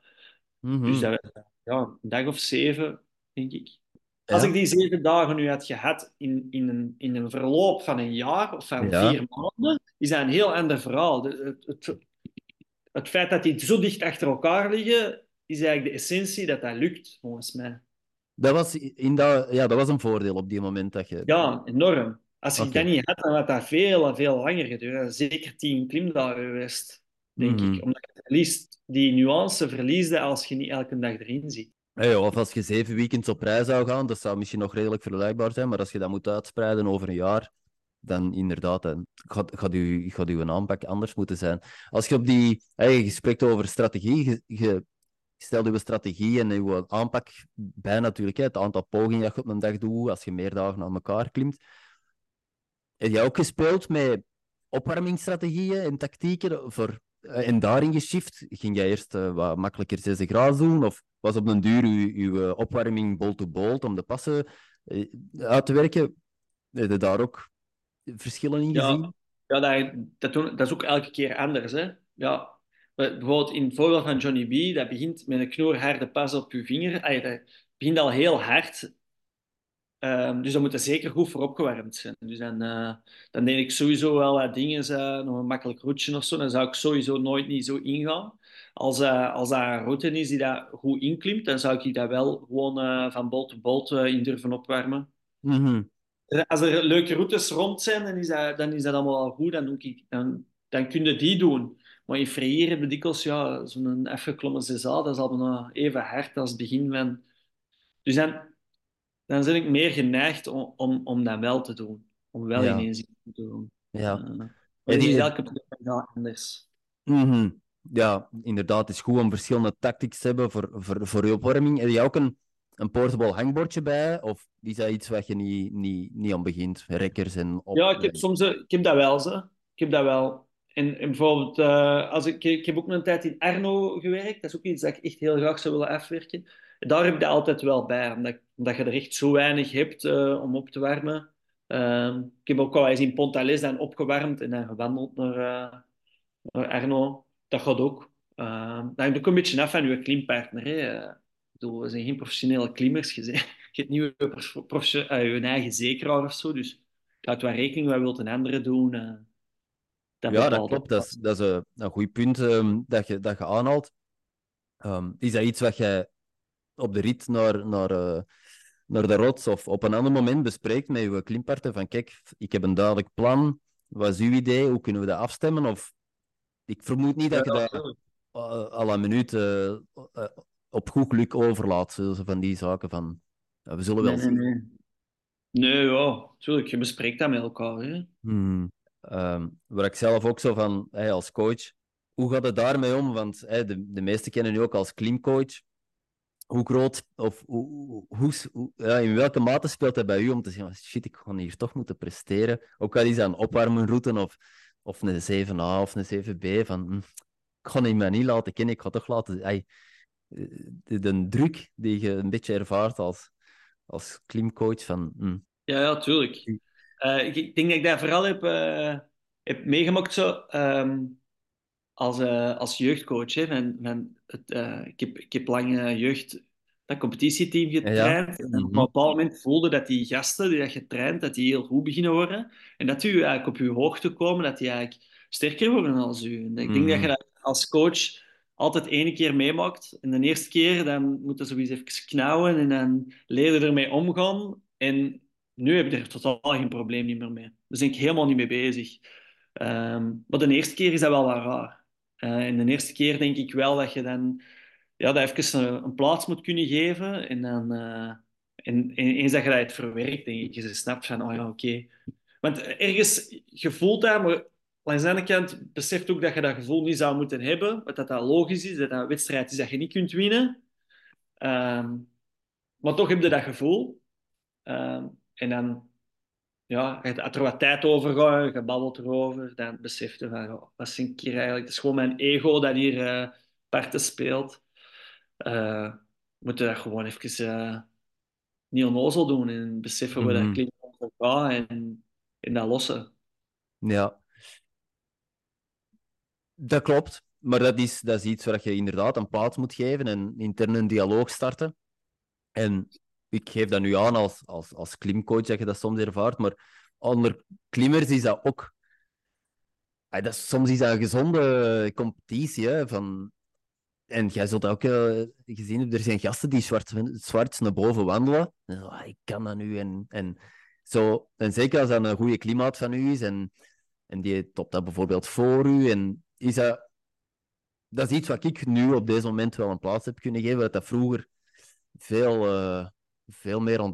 Mm -hmm. Dus dat ja, een dag of zeven, denk ik. Ja. Als ik die zeven dagen nu had gehad in, in, een, in een verloop van een jaar of van ja. vier maanden, is dat een heel ander verhaal. Het, het, het feit dat die zo dicht achter elkaar liggen, is eigenlijk de essentie dat dat lukt, volgens mij. Dat was, in dat, ja, dat was een voordeel op die moment dat je... Ja, enorm. Als je okay. dat niet had, dan had dat veel, veel langer geduurd. Zeker tien klimdagen geweest, denk mm ik. Omdat je verliest, die nuance verliesde als je niet elke dag erin ziet. Hey, of als je zeven weekends op reis zou gaan, dat zou misschien nog redelijk vergelijkbaar zijn, maar als je dat moet uitspreiden over een jaar, dan inderdaad, dan gaat, gaat, u, gaat uw aanpak anders moeten zijn. Als je op die, spreekt over strategie, je, je uw strategie en uw aanpak bij natuurlijk, het aantal pogingen dat je op een dag doet, als je meer dagen aan elkaar klimt. Heb jij ook gespeeld met opwarmingsstrategieën en tactieken voor, eh, en daarin geshift? Ging jij eerst uh, wat makkelijker 60 graden doen, of was op een duur uw, uw eh, opwarming bolt-to-bolt om de passen uit te werken? Heb je daar ook verschillen in gezien? Ja, dat, dat, doen, dat is ook elke keer anders. Hè? Ja, bijvoorbeeld in het voorbeeld van Johnny B, dat begint met een knoorharde pas op je vinger. Ay, dat begint al heel hard. Um, dus dat moet er zeker goed voor opgewarmd zijn. Dus dan, uh, dan denk ik sowieso wel wat dingen, uh, nog een makkelijk routje of zo, dan zou ik sowieso nooit niet zo ingaan. Als, uh, als dat een route is die dat goed inklimt, dan zou ik dat wel gewoon van bol tot bol in durven opwarmen. Mm -hmm als er leuke routes rond zijn, dan is dat, dan is dat allemaal al goed. Dan, ik, dan, dan kun je die doen. Maar in Freire hebben dikwijls ja, zo'n afgeklommen CSA, dat is al even hard als het begin van... Dus dan, dan ben ik meer geneigd om, om, om dat wel te doen. Om wel ja. ineens iets te doen. Ja. Uh, die, elke plek anders. Mm -hmm. Ja, inderdaad. Het is goed om verschillende tactics te hebben voor, voor, voor je opwarming. Heb je ook een een portable hangbordje bij? Of is dat iets wat je niet, niet, niet aan begint? Rekkers en op... Ja, ik heb soms... Ik heb dat wel, ze. Ik heb dat wel. En, bijvoorbeeld, uh, als ik, ik heb ook een tijd in Arno gewerkt. Dat is ook iets dat ik echt heel graag zou willen afwerken. Daar heb dat altijd wel bij, omdat, je er echt zo weinig hebt uh, om op te warmen. Uh, ik heb ook al eens in Pontales dan opgewarmd en dan gewandeld naar, uh, Arno. Dat gaat ook. dat hangt ook een beetje af van je klimpartner. Hè bedoel, we zijn geen professionele klimmers. Je, je hebt niet je, uh, je eigen zekeraar of zo. Dus houd wat rekening, wat wilt een andere doen. Uh, dat ja, dat klopt. Dat is, dat is een, een goed punt um, dat, je, dat je aanhaalt. Um, is dat iets wat jij op de rit naar, naar, uh, naar de rots of op een ander moment bespreekt met je klimparten? Van kijk, ik heb een duidelijk plan. Wat is uw idee? Hoe kunnen we dat afstemmen? Of ik vermoed niet dat ja, je dat à la minuut op goed geluk overlaat. Van die zaken van, we zullen wel nee, zien. Nee, nee. nee ja, tuurlijk. Je bespreekt dat met elkaar. Hè? Hmm. Ehm, waar ik zelf ook zo van, hey, als coach, hoe gaat het daarmee om? Want hey, de, de meesten kennen nu ook als klimcoach. Hoe groot of hoe, hoe, hoe, ja, in welke mate speelt hij bij u om te zeggen: shit, ik ga hier toch moeten presteren? Ook al is dat een opwarmenroute of, of een 7A of een 7B. Van, hm, ik ga die mij niet laten kennen, ik ga toch laten. Hey, de, de, druk die je een beetje ervaart als, als klimcoach. Van, hm. Ja, ja, tuurlijk. Uh, ik, ik, denk dat ik dat vooral heb, uh, heb meegemaakt zo. Um als, uh, als jeugdcoach. Hè, van het, ik, heb, ik heb lang jeugd dat competitieteam getraind. Ja. En op een bepaald moment voelde dat die gasten die dat je traint, dat die heel goed beginnen worden. En dat u eigenlijk op uw hoogte komen, dat die eigenlijk sterker worden als u. En ik denk mm -hmm. dat je dat als coach altijd één keer meemaakt. En de eerste keer dan moet je sowieso even knauwen en dan leer je ermee omgaan. En nu heb je er totaal geen probleem niet meer mee. Daar ben ik helemaal niet mee bezig. Um, maar de eerste keer is dat wel wat raar. Uh, de eerste keer denk ik wel dat je dan ja, dat even een, plaats moet kunnen geven. En dan, uh, en, eens dat je dat verwerkt, denk ik, je snapt van, oh ja, oké. Want ergens, je voelt maar langs de andere kant beseft ook dat je dat gevoel niet zou moeten hebben. Wat dat, dat logisch is, dat dat een wedstrijd is dat je niet kunt winnen. Um, maar toch heb je dat gevoel. Um, en dan ja, als er wat tijd over je babbelt erover, dan besef je van, oh, wat vind ik hier eigenlijk? Het is gewoon mijn ego dat hier uh, parten speelt. Uh, we moeten dat gewoon even uh, niet onnozel doen en beseffen waar mm -hmm. dat klinkt over gaat en, en dat lossen. Ja. Dat klopt. Maar dat is, dat is iets waar je inderdaad een plaats moet geven en intern een dialoog starten. En ik geef dat nu aan als, als, als klimcoach, dat je dat soms ervaart, maar onder klimmers is dat ook... Dat soms is dat een gezonde competitie, van... En jij zult ook uh, gezien hebben, er zijn gasten die zwart, zwart naar boven wandelen. En, oh, ik kan dat nu. En, en, zo, en zeker als dat een goede klimaat van u is en, en die topt dat bijvoorbeeld voor u. En is dat, dat is iets wat ik nu op deze moment wel een plaats heb kunnen geven, dat dat vroeger veel, uh, veel meer aan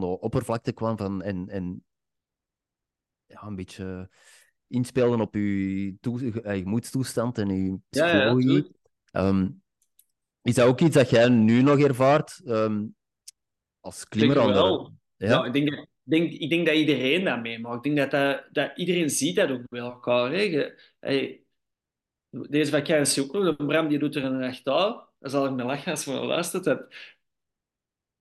de oppervlakte kwam van, en, en ja, een beetje inspelen op je, toe, je moedstoestand en je psychologie. Ja, ja, um, is dat ook iets dat jij nu nog ervaart um, als klimmer? Wel. Ja? ja, ik, denk, denk, ik denk dat iedereen dat meemaakt. Ik denk dat, dat, dat iedereen ziet dat ook bij elkaar. Hè. Hey, deze vakantie ook nog. Bram die doet er een echt aan. Dan zal ik me lachen als we luistert.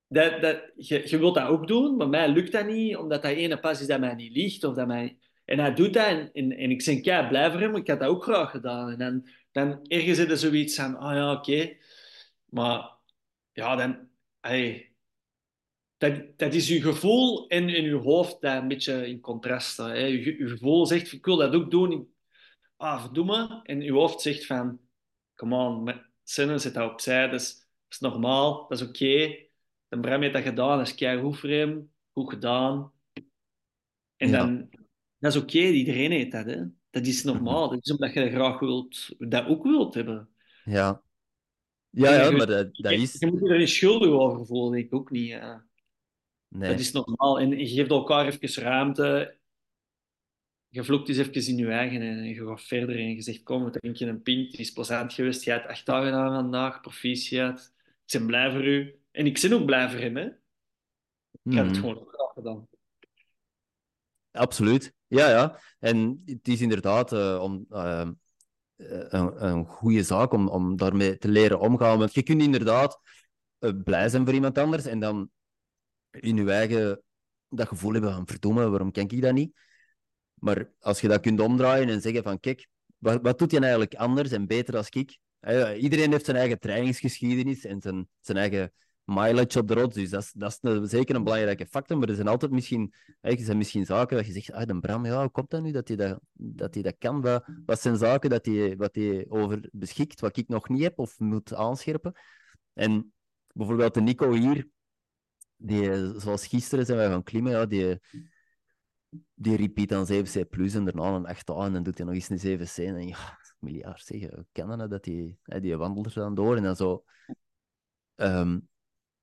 Dat, dat, je, je wilt dat ook doen, maar mij lukt dat niet, omdat dat ene pas is dat mij niet ligt. Of dat mij... En hij doet dat en, en, en ik zeg, ja, blijf er hem, ik had dat ook graag gedaan. En dan, dan ergens zit er zoiets van, ah ja, oké. Maar ja, dan... Hey, dat, dat is je gevoel en in je hoofd dat een beetje in contrast staat. Je, je gevoel zegt, ik wil dat ook doen. Ah, verdomme. En je hoofd zegt van, come on, zinnen zit dat opzij, dus dat is normaal, dat is oké. Okay de Bram heeft dat gedaan, dat is goed voor hem, goed gedaan. En ja. dan, dat is oké, okay, iedereen heeft dat. Hè? Dat is normaal. Dat is omdat je graag wilt, dat ook wilt hebben. Ja, ja, ja maar dat, dat is... Je moet je er niet schuldig over voelen, ik ook niet. Ja. Nee. Dat is normaal. En je geeft elkaar even ruimte. Je vloekt eens even in je eigen en je gaat verder en je zegt, kom, we drinken een pint, het is plezant geweest, je hebt echt dagen aan vandaag, proficiat. Ik ben blij voor u. En ik ben ook blij voor hem, hè. Ik heb het mhm. gewoon graag gedaan. Absoluut. Ja, ja. En het is inderdaad uh, om, uh, een, een goede zaak om, om daarmee te leren omgaan. Want je kunt inderdaad uh, blij zijn voor iemand anders en dan in je eigen dat gevoel hebben van verdomme, waarom ken ik dat niet? Maar als je dat kunt omdraaien en zeggen van kijk, wat, wat doet je eigenlijk anders en beter als ik? iedereen heeft zijn eigen trainingsgeschiedenis en zijn, zijn eigen mileage op de road. Dus dat is, dat is zeker een belangrijke factor. Maar er zijn altijd misschien, er zijn misschien zaken dat je zegt, ah, de Bram, ja, hoe komt dat nu dat hij dat, dat, hij dat kan? Wat, wat zijn zaken dat hij, wat hij over beschikt, wat ik nog niet heb of moet aanscherpen? En bijvoorbeeld de Nico hier, die, zoals gisteren zijn wij gaan klimmen, ja, die, die repeat dan 7C plus en daarna een 8A en dan doet hij nog eens een 7C. En ja, miljard zeg, kennen dat, die, die wandelt er dan door en dan zo. Um,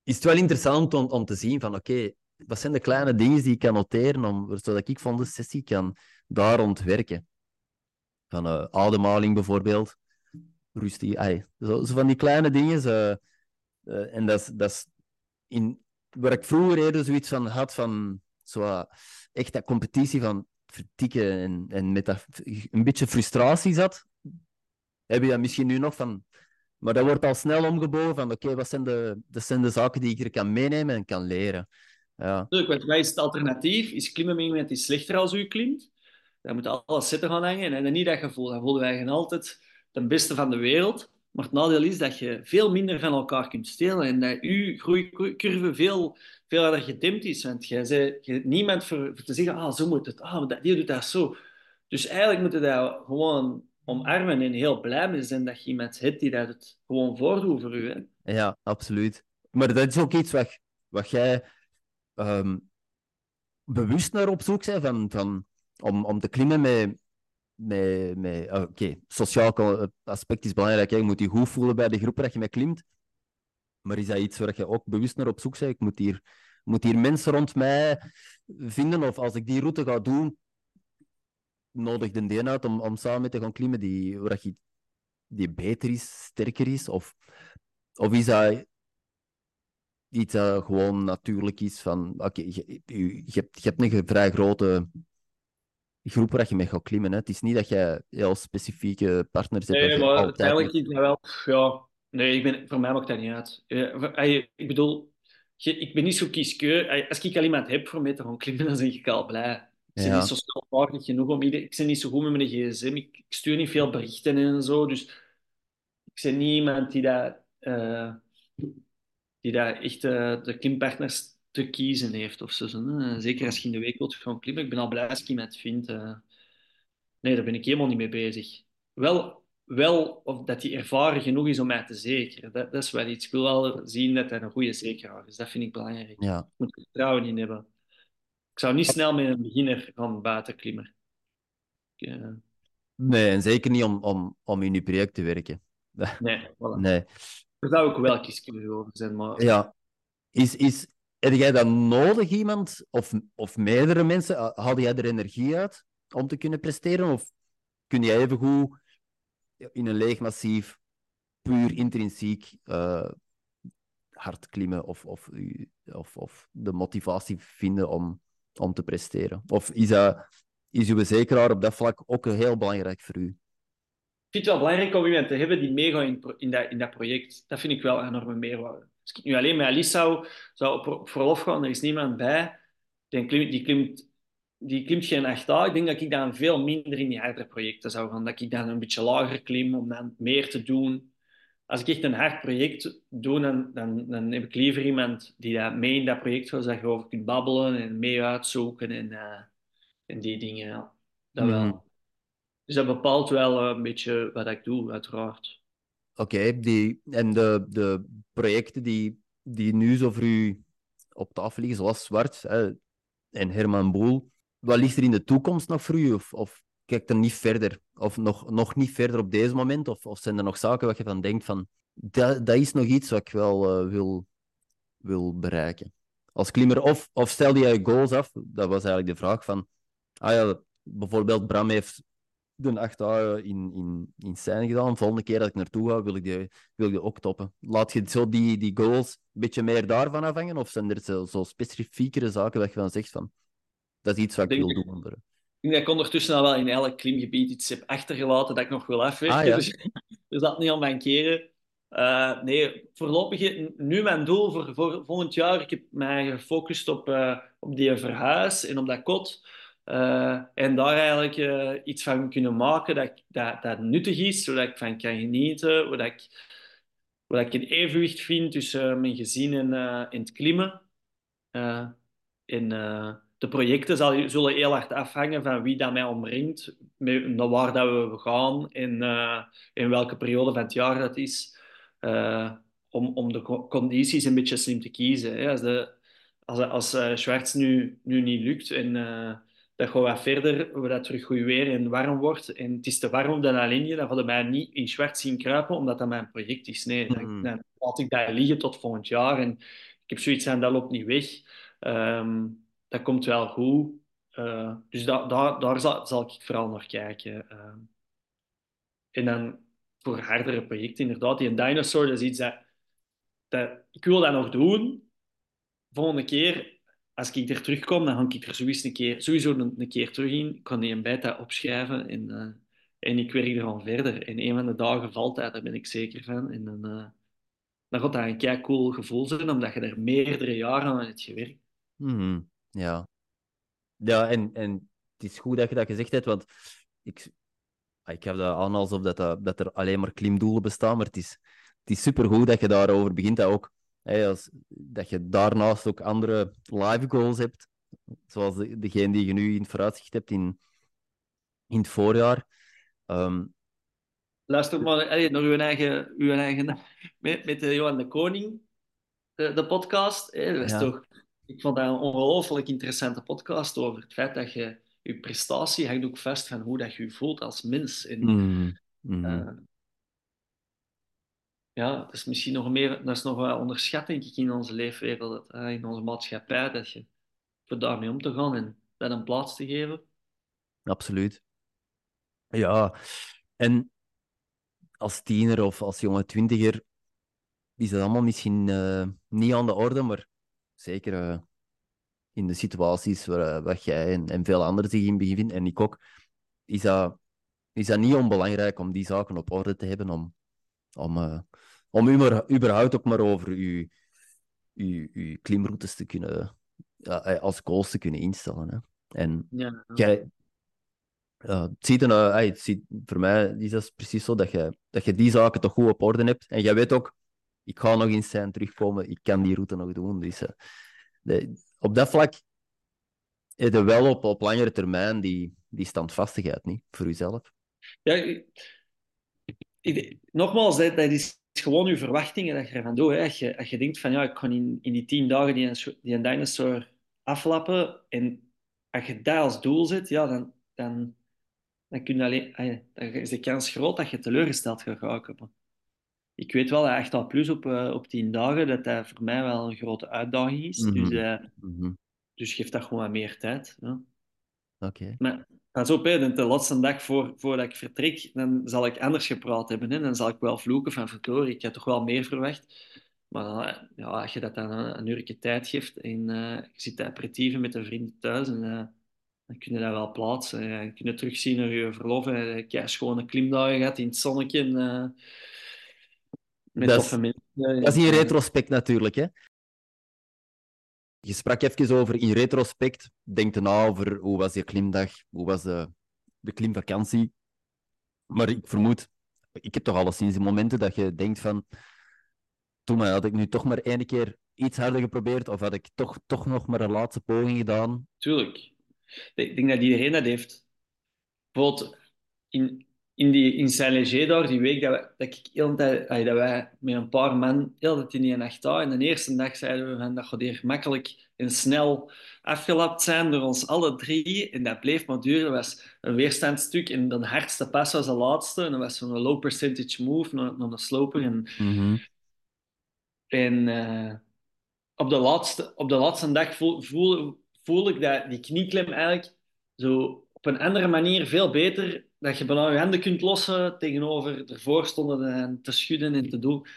is het wel interessant om, om te zien van oké, wat zijn de kleine dingen die ik kan noteren om, zodat ik van de sessie kan daar ontwerken. Van uh, ademhaling bijvoorbeeld. Rustig. Ay, zo, zo, van die kleine dingen. Uh, en dat is, dat is in, waar ik vroeger eerder zoiets van had van zo, echt dat competitie van vertikken en, en met een beetje frustratie zat, heb je dat misschien nu nog van. Maar dat wordt al snel omgebogen van oké, wat zijn de, dat zijn de zaken die ik er kan meenemen en kan leren. Ja. Natuurlijk, wat is het alternatief? Is klimmen met iemand die slechter als u klimt? Dan moet alles zitten gaan hangen en niet dat gevoel. Dan voelen wij altijd de beste van de wereld. Maar het nadeel is dat je veel minder van elkaar kunt stelen en dat je groeicurve veel, veel harder gedimd is. Want jij je niemand voor, te zeggen, ah, zo moet het, ah, die doet dat zo. Dus eigenlijk moet je dat gewoon omarmen en heel blij mee zijn dat je iemand hebt die dat het gewoon voordoet voor. Hè? Ja, absoluut. Maar dat is ook iets wat, wat jij um, bewust naar op zoek bent, van, van, om, om te klimmen met... met, met Oké, okay, sociaal aspect is belangrijk. Hè. Je moet je goed voelen bij de groep waar je mee klimt. Maar is dat iets waar je ook bewust naar op zoek bent? Ik moet hier, moet hier mensen rond mij vinden, of als ik die route ga doen, nodig de DNA uit om, om samen met te gaan klimmen die, waar die beter is, sterker is? Of, of is dat iets dat gewoon natuurlijk is van... Oké, je, je, je, hebt, je hebt een vrij grote groep waar je mee gaat klimmen. Hè. Het is niet dat je heel specifieke partners hebt. Nee, maar uiteindelijk is dat wel... Ja, nee, ik ben, voor mij maakt dat niet uit. ik bedoel, ik ben niet zo kieskeur. Als ik al iemand heb voor mij te gaan klimmen, dan ben ik al blij. Ik ben niet zo snelvaardig genoeg om iedereen... Ik ben niet zo goed met mijn gsm. Ik, ik, stuur niet veel berichten en zo. Dus ik ben niet iemand die dat... Uh, die daar echt uh, de klimpartners te kiezen heeft of zo. Uh, zeker als je in de week wilt gaan klimmen. Ik ben al blij als ik iemand vind. Uh... Nee, daar ben ik helemaal niet mee bezig. Wel, wel of dat hij ervaren genoeg is om mij te zekeren. Dat, dat is wel iets. Ik wil wel zien dat hij een goede zekeraar is. Dat vind ik belangrijk. Ja. Ik moet er vertrouwen in hebben. Ik zou niet snel met een beginner gaan buiten klimmen. Uh... Nee, en zeker niet om, om, om in je project te werken. Nee, voilà. nee. Daar zou ik wel kieskeuze over zijn. Maar... Ja. Is, is, heb jij dan nodig, iemand, of, of meerdere mensen? Haal jij er energie uit om te kunnen presteren? Of kun jij even goed in een leeg massief, puur intrinsiek uh, hard klimmen of, of, of, of de motivatie vinden om, om te presteren? Of is, dat, is uw zekeraar op dat vlak ook heel belangrijk voor u? Ik vind het wel belangrijk om iemand te hebben die meegaat in, in, dat, in dat project. Dat vind ik wel een enorme meerwaarde. Als ik nu alleen met Alice zou, zou op, op verlof gaan, er is niemand bij, die klimt, die klimt, die klimt geen 8 Ik denk dat ik dan veel minder in die hardere projecten zou gaan. Dat ik dan een beetje lager klim om dan meer te doen. Als ik echt een hard project doe, dan, dan, dan heb ik liever iemand die dat mee in dat project gaat, dat je over kunt babbelen en mee uitzoeken en, uh, en die dingen. Dat wel. Mhm. Dus dat bepaalt wel een beetje wat ik doe, uiteraard. Oké, en de, de projecten die, die nu zo voor u op tafel liggen, zoals Zwart hè, en Herman Boel, wat ligt er in de toekomst nog voor u? Of, of kijkt er niet verder? Of nog, nog niet verder op deze moment? Of, of zijn er nog zaken waar je van denkt van, dat, dat is nog iets wat ik wel uh, wil, wil bereiken? Als klimmer, of, of stelde jij goals af? Dat was eigenlijk de vraag van, ah ja, bijvoorbeeld Bram heeft de acht dagen in, in, in scène gedaan. Volgende keer dat ik naartoe ga, wil ik die, wil ik die ook toppen. Laat je zo die, die goals een beetje meer daarvan afhangen? Of zijn er zo, zo specifiekere zaken dat je dan zegt van... Dat is iets wat ik, wil doen. Ik denk dat ik ondertussen al wel in elk klimgebied iets heb achtergelaten dat ik nog wil afwerken. Ah, ja. dus, dus, dat niet al mijn keren. Uh, nee, voorlopig, nu mijn doel voor, voor volgend jaar, ik heb mij gefocust op, uh, op die verhuis en op dat kot. Uh, en daar eigenlijk uh, iets van kunnen maken dat, dat, dat nuttig is, zodat ik van kan genieten, waar ik, waar ik een evenwicht vind tussen uh, mijn gezin en, het klimmen. en de projecten zal, zullen heel hard afhangen van wie dat mij omringt, naar waar dat we gaan en in welke periode van het jaar dat is, om, om de condities een beetje slim te kiezen. Hè. Als, de, als, als nu, nu niet lukt en dat gewoon wat verder, we dat terug goed weer en warm wordt. En het is te warm op de linie, dan hadden mij niet in zwart zien kruipen, omdat dat mijn project is. Nee, dan, Mhm. dan laat ik daar liggen tot volgend jaar. En ik heb zoiets aan, dat loopt niet weg. Ehm, dat komt wel goed. Eh, dus da daar, daar zal, zal ik vooral naar kijken. Ehm, en dan voor hardere projecten, inderdaad, die een dinosaur, dat is iets dat, dat ik wil dat nog doen. Volgende keer, als ik er terugkom, dan ga ik er sowieso een keer, sowieso een, keer terug in. Ik kan die een beta opschrijven en, eh, en ik werk er aan verder. En een van de dagen valt dat, daar ben ik zeker van. En dan, eh, dan gaat dat een kei cool gevoel zijn, omdat je er meerdere jaren aan hebt gewerkt. Mhm, Ja. Ja, en, en het is goed dat je dat gezegd hebt, want ik, ik heb dat aan alsof dat, dat, dat er alleen maar klimdoelen bestaan, maar het is, het is supergoed dat je daarover begint. Dat, ook, als, dat je daarnaast ook andere live goals hebt, zoals de, degene die je nu in het vooruitzicht hebt in, in het voorjaar. Ehm, Luister maar allee, naar uw eigen, uw eigen met, met de Johan de Koning, de, de podcast. Dat is Ja. toch, ik vond dat een ongelooflijk interessante podcast over het feit dat je je prestatie hangt ook vast van hoe dat je je voelt als mens. En, mhm, mhm. eh, ja, dat is misschien nog meer, dat is nog wel onderschat, denk ik, in onze leefwereld, eh, in onze maatschappij, dat je voor daarmee om te gaan en dat een plaats te geven. Absoluut. Ja, en als tiener of als jonge twintiger is dat allemaal misschien eh, niet aan de orde, maar zeker eh, in de situaties waar, waar jij en, en veel anderen zich in bevinden, en ik ook, is dat, is dat niet onbelangrijk om die zaken op orde te hebben, om, om, om überhaupt ook maar over uw, uw, uw klimroutes te kunnen, ja, eh, als goals te kunnen instellen. Hè. En Ja, jij, ja, het ziet er nou, ey, het ziet, voor mij is dat precies zo dat je, dat je die zaken toch goed op orde hebt. En jij weet ook, ik ga nog in zijn terugkomen, ik kan die route nog doen. Dus eh, de- op dat vlak heb je wel op, op langere termijn die, die standvastigheid niet voor jezelf. Ja, ik- ik- nogmaals, dat, dat is gewoon je verwachtingen dat je ervan doet. Hè. Als, je, als je denkt van ja, ik kan in, in die tien dagen die een, die een dinosaur aflappen en als je dat als doel zet, ja, dan, dan, dan, kun je alleen, dan is de kans groot dat je teleurgesteld gaat raken. Ik weet wel dat 8 al plus op, eh, op 10 dagen, dat dat voor mij wel een grote uitdaging is. Mhm. Dus, eh, Mhm. dus geef dat gewoon wat meer tijd. Ja. Oké. Maar op, hè, de laatste dag voor, voordat ik vertrek, dan zal ik anders gepraat hebben. Hè. Dan zal ik wel vloeken van verdorie, ik had toch wel meer verwacht. Maar dan, ja, als je dat dan een, een uurtje tijd geeft en eh, je zit te aperitieven met de vrienden thuis, en, eh, dan kun je dat wel plaatsen. Ja, je kunt terugzien naar je verlof. en Je schone klimdagen gehad in het zonnetje. en, eh, met Dat is- mensen. Dat is in En, eh, retrospect natuurlijk. Hè. Je sprak even over in retrospect. Denk erna over hoe was je klimdag, hoe was de, de klimvakantie. Maar ik vermoed, ik heb toch alleszins die momenten dat je denkt van. Toen had ik nu toch maar één keer iets harder geprobeerd, of had ik toch, toch nog maar een laatste poging gedaan. Tuurlijk. Ik denk dat iedereen dat heeft. Bijvoorbeeld in, in, die, in Saint-Léger daar, die week dat, we, dat ik heel de tijd, ay, dat wij met een paar man heel de tijd in die nacht daar. En de eerste dag zeiden we van dat gaat hier makkelijk en snel afgelapt zijn door ons alle drie. En dat bleef maar duren. Dat was een weerstandstuk en de hardste pas was de laatste. En dat was zo'n low percentage move naar, naar de sloper. En, en eh, op, de laatste, op de laatste dag voel, voel, voel ik dat die knieklem eigenlijk zo op een andere manier veel beter. Dat je bijna je handen kunt lossen tegenover ervoor stonden en te schudden en te doen.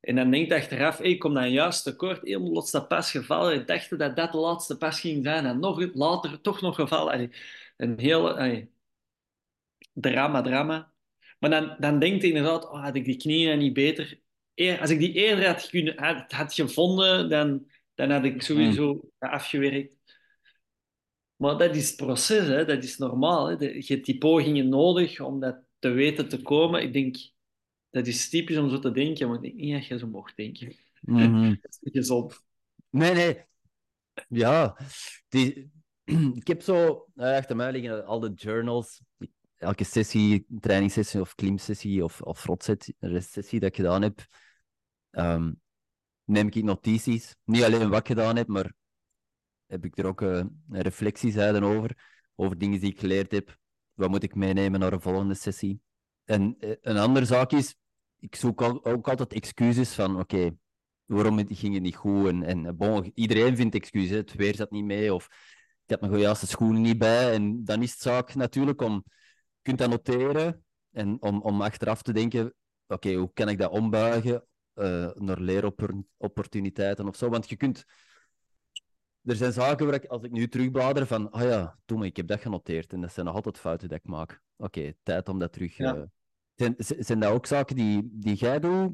En dan denk je achteraf, hey, ik kom dan juist tekort. Helemaal laatste pas gevallen. Ik dacht dat dat de laatste pas ging zijn. En nog later toch nog gevallen. Allee, een hele allee, drama, drama. Maar dan, dan denk je inderdaad, oh, had ik die knieën niet beter... Eer, als ik die eerder had, kunnen, had, had gevonden, dan, dan had ik sowieso afgewerkt. Maar dat is het proces, hè. dat is normaal. Hè. Je hebt die pogingen nodig om dat te weten te komen. Ik denk, dat is typisch om zo te denken, maar ik denk niet dat je zo mocht denken. Mhm. Dat is niet gezond. Nee, nee. Ja, die, ik heb zo achter mij liggen al de journals. Elke sessie, trainingssessie of klimsessie of, of rotsessie dat ik gedaan heb, ehm, neem ik notities. Niet alleen wat ik gedaan heb, maar heb ik er ook uh, reflecties over. over dingen die ik geleerd heb. Wat moet ik meenemen naar een volgende sessie? En eh, een andere zaak is, ik zoek ook altijd excuses van, oké, waarom ging het niet goed? En, en bon, iedereen vindt excuses, het weer zat niet mee, of ik had mijn juiste schoenen niet bij. En dan is het zaak natuurlijk om, je kunt dat noteren, en om, om achteraf te denken, oké, hoe kan ik dat ombuigen uh, naar leeropportuniteiten of zo? Want je kunt... Er zijn zaken waar ik, als ik nu terugblader, van, ah oh ja, toen ik heb dat genoteerd. En dat zijn nog altijd fouten die ik maak. Oké, tijd om dat terug... Ja. Uh... zijn, zijn dat ook zaken die, die jij doet?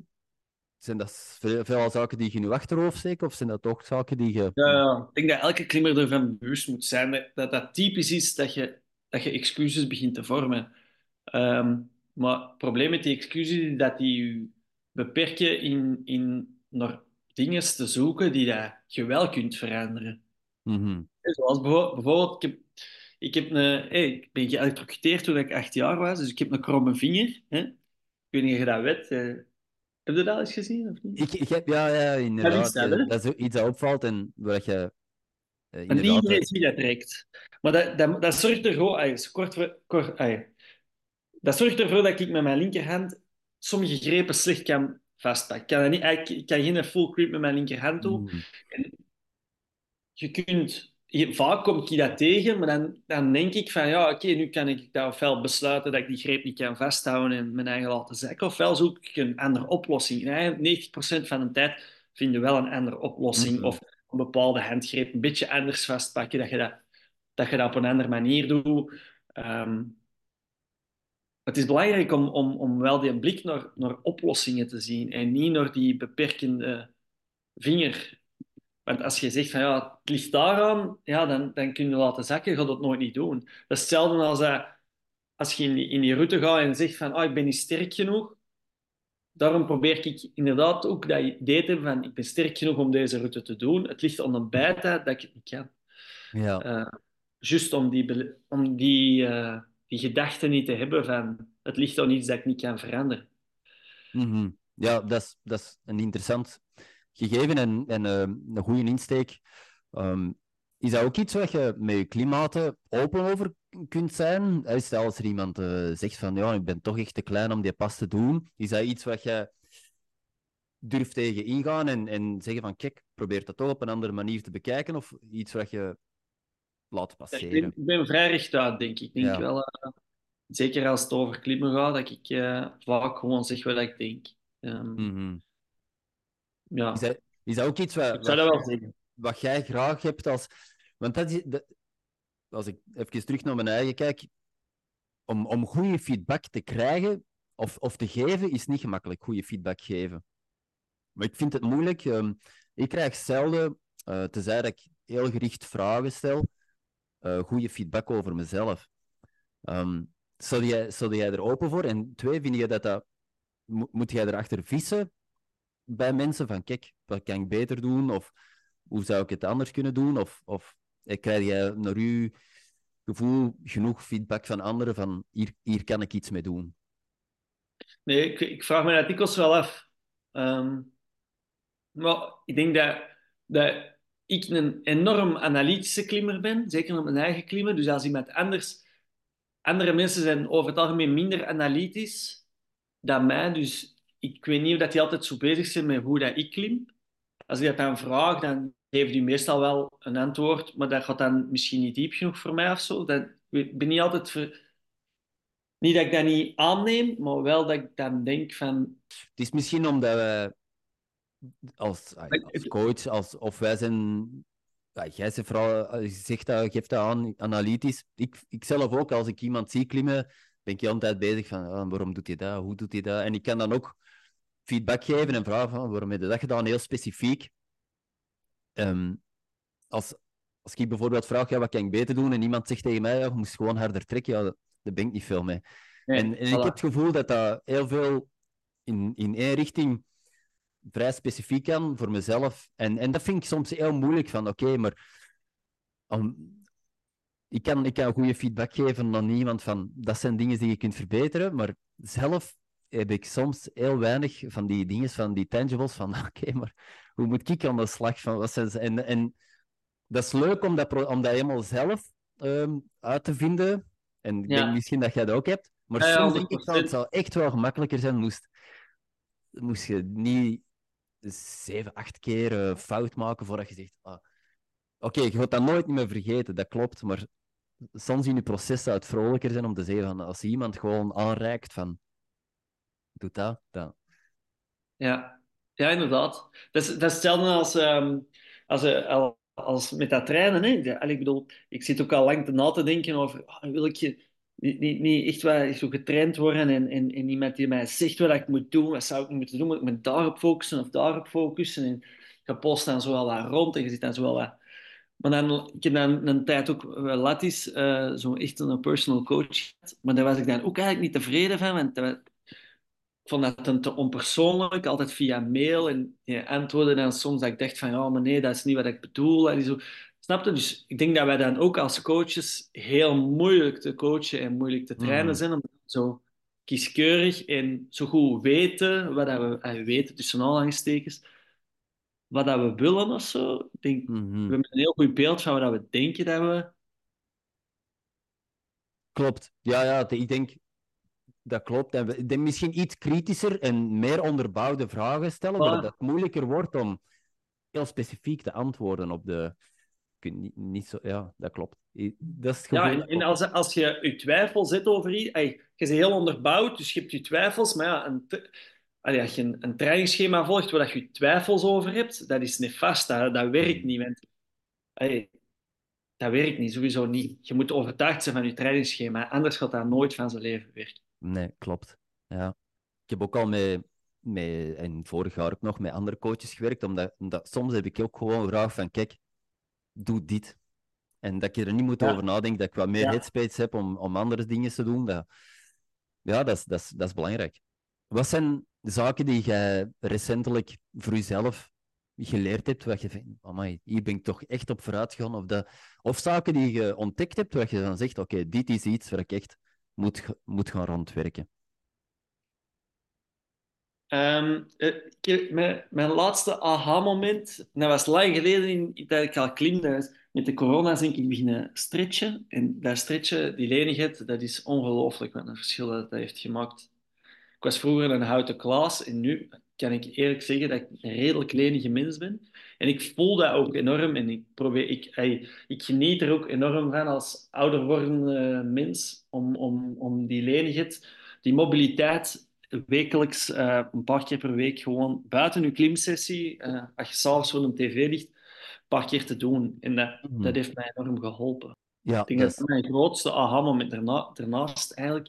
Zijn dat veel, veel zaken die je in je achterhoofd steekt? Of zijn dat toch zaken die je... Ja, ja. ik denk dat elke klimmer ervan bewust moet zijn. Dat dat typisch is dat je, dat je excuses begint te vormen. Um, maar het probleem met die excuses is dat die je beperken in, in naar dingen te zoeken die dat je wel kunt veranderen. Mm Zoals bijvoorbeeld, ik, heb, ik, heb een, hey, ik ben geëlectrocuteerd toen ik acht jaar was, dus ik heb een kromme vinger. Hè? Ik weet niet of je dat weet. Eh. Heb je dat eens gezien? Of niet? Ik, ik heb, ja, ja, inderdaad. Dat is, dat is iets dat opvalt en waar je... Uh, en niet iedereen ziet dat direct. Maar dat, dat, dat zorgt er gewoon... kort, voor, kort, dat zorgt ervoor dat ik met mijn linkerhand sommige grepen slecht kan vastpakken. Ik kan, niet, ik kan geen full grip met mijn linkerhand doen. Mm. Je kunt... vaak kom ik dat tegen, maar dan, dan denk ik van ja, oké, nu kan ik dat ofwel besluiten dat ik die greep niet kan vasthouden en mijn eigen laten zakken, ofwel zoek ik een andere oplossing. En 90% van de tijd vind je wel een andere oplossing mm. of een bepaalde handgreep een beetje anders vastpakken, dat je dat, dat, je dat op een andere manier doet. Um, het is belangrijk om, om, om wel die blik naar, naar oplossingen te zien en niet naar die beperkende vinger. Want als je zegt van ja, het ligt daaraan, ja, dan, dan kun je laten zakken, je gaat dat nooit niet doen. Dat is hetzelfde als als je in die, in die route gaat en zegt van oh, ik ben niet sterk genoeg. Daarom probeer ik inderdaad ook dat idee te hebben van ik ben sterk genoeg om deze route te doen. Het ligt aan de bijtijd dat ik het niet kan. Ja. Uh, juist om die, om die uh, die gedachte niet te hebben van het ligt aan iets dat ik niet kan veranderen. Mm Ja, dat is, dat is een interessant gegeven en, en uh, een goede insteek. Um, is dat ook iets waar je met je klimaten open over kunt zijn? Stel als er iemand uh, zegt van ja, ik ben toch echt te klein om die pas te doen. Is dat iets wat je durft tegen ingaan en, en zeggen van kijk, probeer dat toch op een andere manier te bekijken? Of iets wat je laten passeren. ik, ben, vrij rechtuit, denk ik. denk wel, uh, zeker als het over klimmen gaat, dat ik uh, vaak gewoon zeg wat ik denk. Um, mm -hmm. Ja. is, dat, is dat ook iets wat, wel wat jij graag hebt als... Want dat is... Dat, als ik even terug naar mijn eigen kijk, om, om goede feedback te krijgen of, of te geven, is niet gemakkelijk, goede feedback geven. Maar ik vind het moeilijk. Um, ik krijg zelden, uh, tenzij dat ik heel gericht vragen stel, uh, goede feedback over mezelf. Um, zou, jij, zou jij er open voor? En twee, vind je dat dat... Moet jij erachter vissen bij mensen van, kijk, wat kan ik beter doen? Of hoe zou ik het anders kunnen doen? Of, of eh, krijg jij naar uw gevoel genoeg feedback van anderen van, hier, hier kan ik iets mee doen? Nee, ik, ik vraag me dat dikwijls wel af. Um, maar ik denk dat, dat ik een enorm analytische klimmer ben, zeker op mijn eigen klimmen. Dus als iemand anders... Andere mensen zijn over het algemeen minder analytisch dan mij. Dus ik weet niet of dat die altijd zo bezig zijn met hoe dat ik klim. Als ik dat dan vraag, dan geeft die meestal wel een antwoord, maar dat gaat dan misschien niet diep genoeg voor mij of zo. Dat, ik ben niet altijd... Ver... Niet dat ik dat niet aanneem, maar wel dat ik dan denk van... Het is misschien omdat we als, als coach, als, of wij zijn. Ja, jij zegt vooral, zegt dat, geeft dat aan, analytisch. Ik, ik zelf ook, als ik iemand zie klimmen, ben ik de hele tijd bezig van oh, waarom doet hij dat, hoe doet hij dat? En ik kan dan ook feedback geven en vragen van waarom heb je dat gedaan, heel specifiek. Um, als, als ik bijvoorbeeld vraag, ja, wat kan ik beter doen? En iemand zegt tegen mij, ja, je moest gewoon harder trekken, ja, daar ben ik niet veel mee. en, en ik heb het gevoel dat dat heel veel in, in één richting vrij specifiek aan voor mezelf. En, en dat vind ik soms heel moeilijk van, oké, maar um, ik, kan, ik kan goede feedback geven aan iemand van, dat zijn dingen die je kunt verbeteren, maar zelf heb ik soms heel weinig van die dingen, van die tangibles, van oké, maar hoe moet ik aan de slag van, wat zijn ze? En, en dat is leuk om dat, om dat helemaal zelf ehm, uit te vinden. En ik denk misschien dat jij dat ook hebt. Maar soms denk ik dat het zou echt wel gemakkelijker zijn moest, moest je niet zeven, acht keer uh, fout maken voordat je zegt... Ah, Oké, je gaat dat nooit meer vergeten, dat klopt. Maar soms in je proces zou het vrolijker zijn om te zeggen van als iemand gewoon aanreikt van dat. Ja, ja inderdaad. Dat is, dat is hetzelfde als, um, als, uh, als met dat trainen. Hè. Ik bedoel, ik zit ook al lang te na te denken over oh, wil ik je niet, niet, niet echt wel zo getraind worden en, en, en iemand die mij zegt wat ik moet doen, wat zou ik moeten doen, moet ik me daarop focussen of daarop focussen. En je post dan zo wat rond en je zit dan zo wel wat maar dan, ik heb dan een tijd ook wel Latis, uh, zo echt een personal coach. Maar daar was ik dan ook eigenlijk niet tevreden van. Want ik vond dat dan te onpersoonlijk, altijd via mail. En je antwoordde dan soms dat ik dacht van, ja, maar nee, dat is niet wat ik bedoel. En zo. Snapte? Dus ik denk dat wij dan ook als coaches heel moeilijk te coachen en moeilijk te trainen mhm. zijn. Omdat we zo kieskeurig en zo goed weten, wat dat we weten tussen aanhalingstekens, wat dat we willen of zo. Ik denk, We mhm. hebben een heel goed beeld van wat we denken dat we. Klopt. Ja, ja, ik denk dat klopt. En misschien iets kritischer en meer onderbouwde vragen stellen, ah. dat het moeilijker wordt om heel specifiek te antwoorden op de. Niet, niet zo, ja, dat klopt. Dat is het ja, en als, als je je twijfel zet over iets, je bent heel onderbouwd, dus je hebt je twijfels, maar ja, een als je een, een trainingsschema volgt waar je twijfels over hebt, dat is nefast. Dat, dat werkt niet. Want, dat werkt niet, sowieso niet. Je moet overtuigd zijn van je trainingsschema, anders gaat dat nooit van zijn leven werken. Nee, klopt. Ja. Ik heb ook al met, met, en vorig jaar ook nog met andere coaches gewerkt, omdat, omdat soms heb ik ook gewoon gevraagd van, kijk, doe dit. En dat je er niet moet over nadenken, dat ik wat meer ja. headspace heb om, om andere dingen te doen. Dat, ja, dat is, dat, is, dat is belangrijk. Wat zijn zaken die jij recentelijk voor jezelf geleerd hebt, wat je vindt, amai, hier ben ik toch echt op vooruit gegaan, of, dat, of zaken die je ontdekt hebt, waar je dan zegt, oké, dit is iets waar ik echt moet, moet gaan rondwerken? Um, mijn, mijn, laatste aha-moment, dat was lang geleden in, dat ik al klimde. Met de corona ben ik beginnen stretchen. En dat stretchen, die lenigheid, dat is ongelooflijk wat een verschil dat, dat heeft gemaakt. Ik was vroeger een houten klas en nu kan ik eerlijk zeggen dat ik een redelijk lenige mens ben. En ik voel dat ook enorm en ik, probeer, ik, ik geniet er ook enorm van als ouder wordende mens om, om, om die lenigheid, die mobiliteit wekelijks, uh, een paar keer per week, gewoon buiten je klimsessie, uh, als je s'avonds voor een tv ligt, een paar keer te doen. En dat, dat heeft mij enorm geholpen. Ja, ik denk dat, dat mijn grootste aha-moment daarna, daarnaast eigenlijk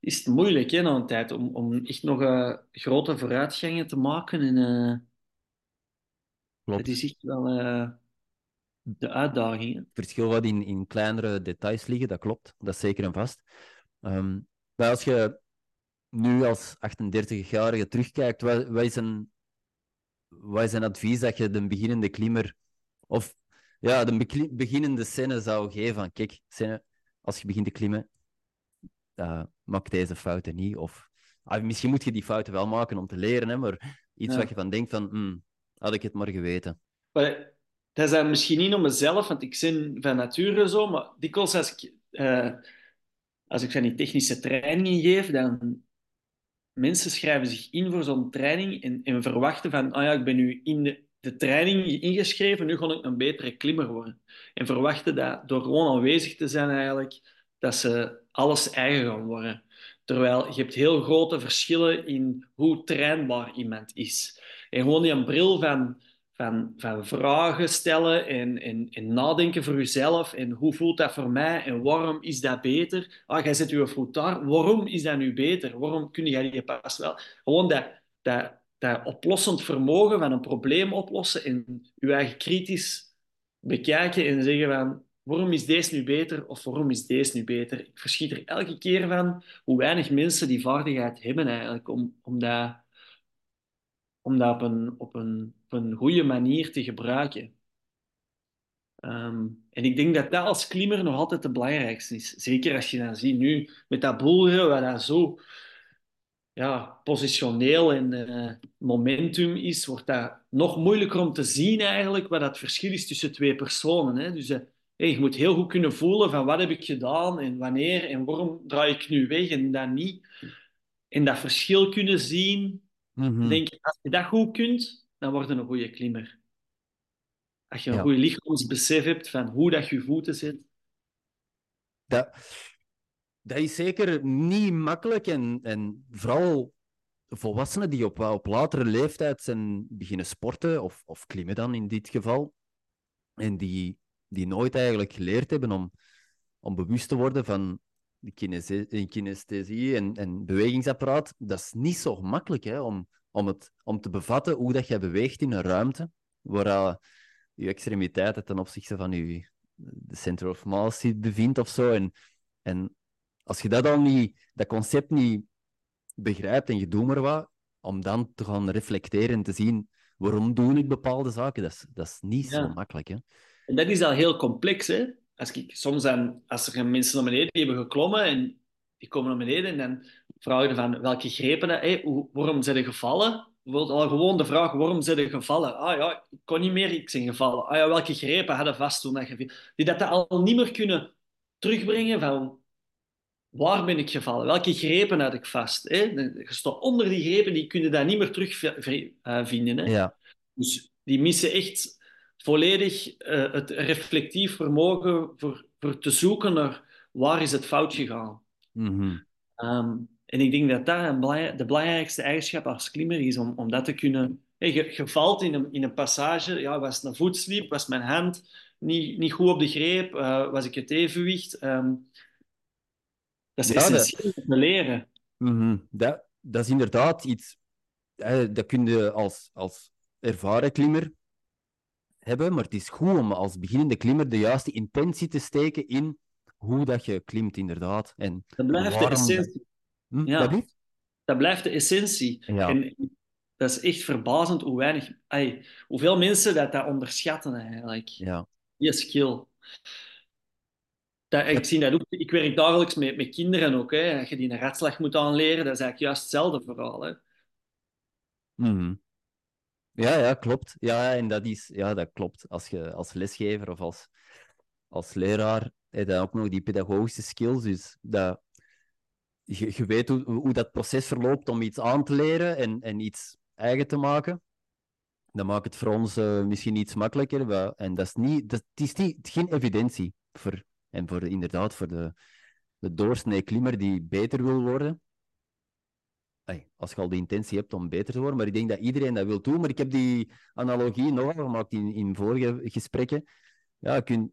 is het moeilijk hè, na een tijd om, om echt nog uh, grote vooruitgangen te maken. En, Het is echt wel uh, de uitdaging. Het verschil wat in, in kleinere details liggen, dat klopt. Dat is zeker en vast. Um, maar als je nu als 38-jarige terugkijkt, wat, wat, is een, wat is een advies dat je de beginnende klimmer of ja, de beginnende scène zou geven van kijk, scène, als je begint te klimmen, uh, maak deze fouten niet. Of ah, misschien moet je die fouten wel maken om te leren, hè, maar iets wat je van denkt van, hmm, had ik het maar geweten. Maar, dat is misschien niet om mezelf, want ik ben van nature zo, maar dikwijls als ik, uh, als ik van die technische trainingen geef, dan mensen schrijven zich in voor zo'n training en, en verwachten van, ah ja, ik ben nu in de, de training ingeschreven, nu ga ik een betere klimmer worden. En verwachten dat door gewoon aanwezig te zijn eigenlijk, dat ze alles eigen gaan worden. Terwijl je hebt heel grote verschillen in hoe trainbaar iemand is. En gewoon die bril van, van, van vragen stellen en, en, en nadenken voor jezelf. En hoe voelt dat voor mij en waarom is dat beter? Ah, jij zet je voet daar. Waarom is dat nu beter? Waarom kun jij die pas wel? Gewoon dat, dat, dat oplossend vermogen van een probleem oplossen en je eigen kritisch bekijken en zeggen van waarom is deze nu beter of waarom is deze nu beter? Ik verschiet er elke keer van hoe weinig mensen die vaardigheid hebben eigenlijk om, om dat, om dat op, een, op, een, goede manier te gebruiken. Um, en ik denk dat dat als klimmer nog altijd het belangrijkste is. Zeker als je dan ziet nu met dat boeleren, waar dat zo ja, positioneel en uh, momentum is, wordt dat nog moeilijker om te zien eigenlijk wat dat verschil is tussen twee personen. Hè? Dus hey, je moet heel goed kunnen voelen van wat heb ik gedaan en wanneer en waarom draai ik nu weg en dan niet. En dat verschil kunnen zien. Mhm. Denk, als je dat goed kunt, dan word je een goede klimmer. Als je een Ja. goed lichaamsbesef hebt van hoe dat je voeten zit. Dat, dat is zeker niet makkelijk. En, en vooral volwassenen die op, op latere leeftijd zijn beginnen sporten, of, of klimmen dan in dit geval, en die, die nooit eigenlijk geleerd hebben om, om bewust te worden van de eh, kinesthesie en, en bewegingsapparaat, dat is niet zo makkelijk hè, om, om, het, om te bevatten hoe dat jij beweegt in een ruimte waar je extremiteiten ten opzichte van je de center of mass bevindt of zo. En, en als je dat al niet, dat concept niet begrijpt en je doet maar wat, om dan te gaan reflecteren en te zien waarom doe ik bepaalde zaken, dat is, dat is niet Ja. zo makkelijk. Hè? En dat is al heel complex, hè. Als ik, soms dan, als er mensen naar beneden die hebben geklommen en die komen naar beneden en dan vragen van welke grepen, hoe, waarom zijn je gevallen? Bijvoorbeeld al gewoon de vraag, waarom zijn je gevallen? Ah ja, ik kon niet meer, ik ben gevallen. Ah ja, welke grepen hadden vast toen dat je? Die dat al niet meer kunnen terugbrengen van waar ben ik gevallen? Welke grepen had ik vast? Hè? Je staat onder die grepen, die kunnen dat niet meer terugvinden. Hè? Ja. Dus die missen echt volledig eh, het reflectief vermogen voor, voor te zoeken naar waar is het fout gegaan. Ehm, en ik denk dat dat de belangrijkste eigenschap als klimmer is, om, om dat te kunnen... Hey, je, je valt in een, in een passage, ja, was het een voetslip, was mijn hand niet, niet goed op de greep, eh, was ik het evenwicht? Ehm, dat is Ja, dat- essentieel om te leren. Mhm. Dat, dat is inderdaad iets, eh, dat kun je als, als ervaren klimmer hebben, maar het is goed om als beginnende klimmer de juiste intentie te steken in hoe dat je klimt, inderdaad. En Dat blijft de essentie. Hm, Ja. dat blijft? Dat blijft de essentie. Ja. En dat is echt verbazend hoe weinig, ai, hoeveel mensen dat, dat onderschatten eigenlijk. Ja. Die skill. Dat, ik, zie dat ook, ik werk dagelijks met, met kinderen ook. Hè. Als je die een ratslag moet aanleren, dat is eigenlijk juist hetzelfde verhaal. Hè. Mhm. Ja, ja, klopt. Ja, en dat is, ja, dat klopt. Als je als lesgever of als, als leraar heb je ook nog die pedagogische skills. Dus dat, je, je weet hoe, hoe dat proces verloopt om iets aan te leren en, en iets eigen te maken. Dat maakt het voor ons eh, misschien iets makkelijker. En dat is niet, dat, is niet, geen evidentie. Voor, en voor inderdaad voor de, de doorsnee klimmer die beter wil worden. Als je al de intentie hebt om beter te worden, maar ik denk dat iedereen dat wil doen. Maar ik heb die analogie nog al gemaakt in, in vorige gesprekken. Ja, je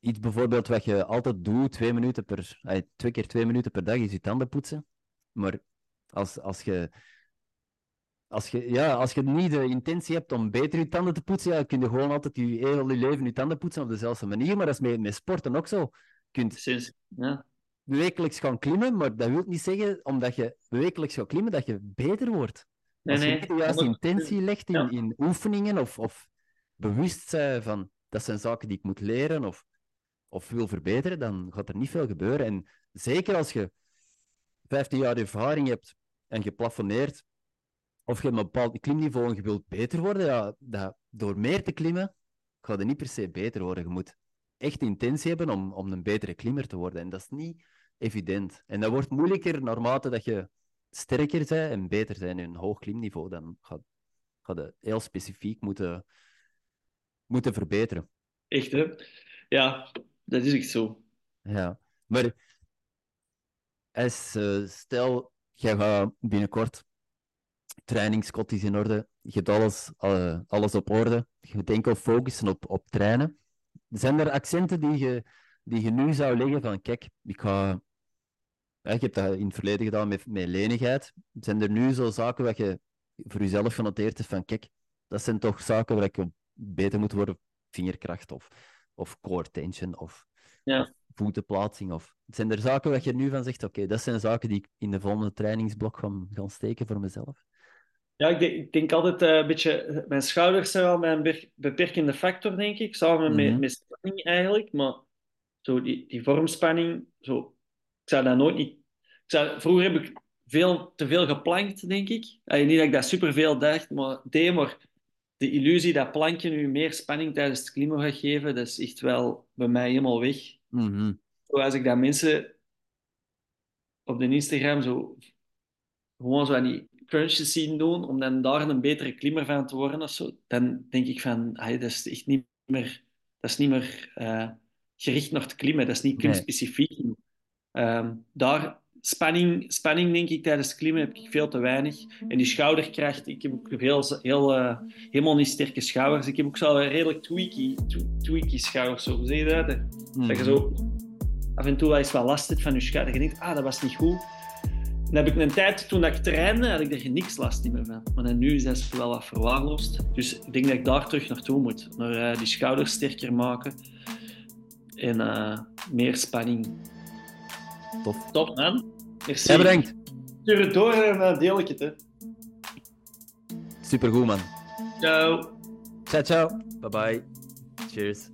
iets bijvoorbeeld wat je altijd doet, twee, minuten per, twee keer twee minuten per dag, is je tanden poetsen. Maar als, als je als je, ja, als je niet de intentie hebt om beter je tanden te poetsen, ja, kun je gewoon altijd je heel je leven je tanden poetsen op dezelfde manier. Maar dat is met, met sporten ook zo. Kunt ja. Wekelijks gaan klimmen, maar dat wil niet zeggen, omdat je wekelijks gaat klimmen, dat je beter wordt. Nee, Als je nee. de juiste 100%. intentie legt in, Ja. in oefeningen of, of bewust zijn van dat zijn zaken die ik moet leren of, of wil verbeteren, dan gaat er niet veel gebeuren. En zeker als je 15 jaar ervaring hebt en je plafonneert, of je hebt een bepaald klimniveau en je wilt beter worden, ja, dat, door meer te klimmen, gaat het niet per se beter worden. Je moet echt intentie hebben om, om een betere klimmer te worden. En dat is niet evident. En dat wordt moeilijker naarmate dat je sterker bent en beter bent in een hoog klimniveau. Dan gaat, gaat het heel specifiek moeten, moeten verbeteren. Echt, hè? Ja, dat is echt zo. Ja, maar als, eh, stel, jij gaat binnenkort, trainingskot is in orde, je hebt alles, eh, alles op orde, je moet enkel focussen op, op trainen. Zijn er accenten die je, die je nu zou leggen van, kijk, ik ga... Ja, je hebt dat in het verleden gedaan met, met lenigheid. Zijn er nu zo zaken wat je voor jezelf genoteerd hebt van, kijk, dat zijn toch zaken waar ik op beter moet worden, vingerkracht of, of core tension of Ja. voetenplaatsing? Of... Zijn er zaken waar je nu van zegt, oké, dat zijn zaken die ik in de volgende trainingsblok ga gaan steken voor mezelf? Ja, ik denk, ik denk altijd eh, een beetje... Mijn schouders zijn wel mijn be- beperkende factor, denk ik. Samen Mhm. met, met spanning eigenlijk. Maar zo die, die vormspanning, zo, ik zou dat nooit niet... Ik zou, vroeger heb ik veel te veel geplankt, denk ik. Allee, niet dat ik dat superveel dacht, maar deed, maar de illusie dat plankje nu meer spanning tijdens het klimmen gaat geven, dat is echt wel bij mij helemaal weg. Mhm. Zoals ik dat mensen op de Instagram zo gewoon zo aan die crunches zien doen, om dan daar een betere klimmer van te worden of zo, dan denk ik van, ay, dat is echt niet meer, dat is niet meer eh, gericht naar het klimmen, dat is niet Nee. klimspecifiek. Ehm, daar, spanning, spanning denk ik tijdens het klimmen heb ik veel te weinig. En die schouderkracht, ik heb ook heel, heel, eh, helemaal niet sterke schouders. Ik heb ook zo redelijk tweaky, tw- tweaky schouders, zo hoe zeg je dat? Dat je Mhm. zo af en toe wel eens wat last hebt van je schouder. Je denkt, ah, dat was niet goed. Dan heb ik een tijd, toen dat ik trainde, had ik er niks last meer van. Maar dan nu is dat wel wat verwaarloosd. Dus ik denk dat ik daar terug naartoe moet. Naar eh, die schouders sterker maken. En eh, meer spanning. Tof. Top, man. Merci. Jij bedankt. Stuur het door en dan deel ik het, hè. Supergoed, man. Ciao. Ciao, ciao. Bye bye. Cheers.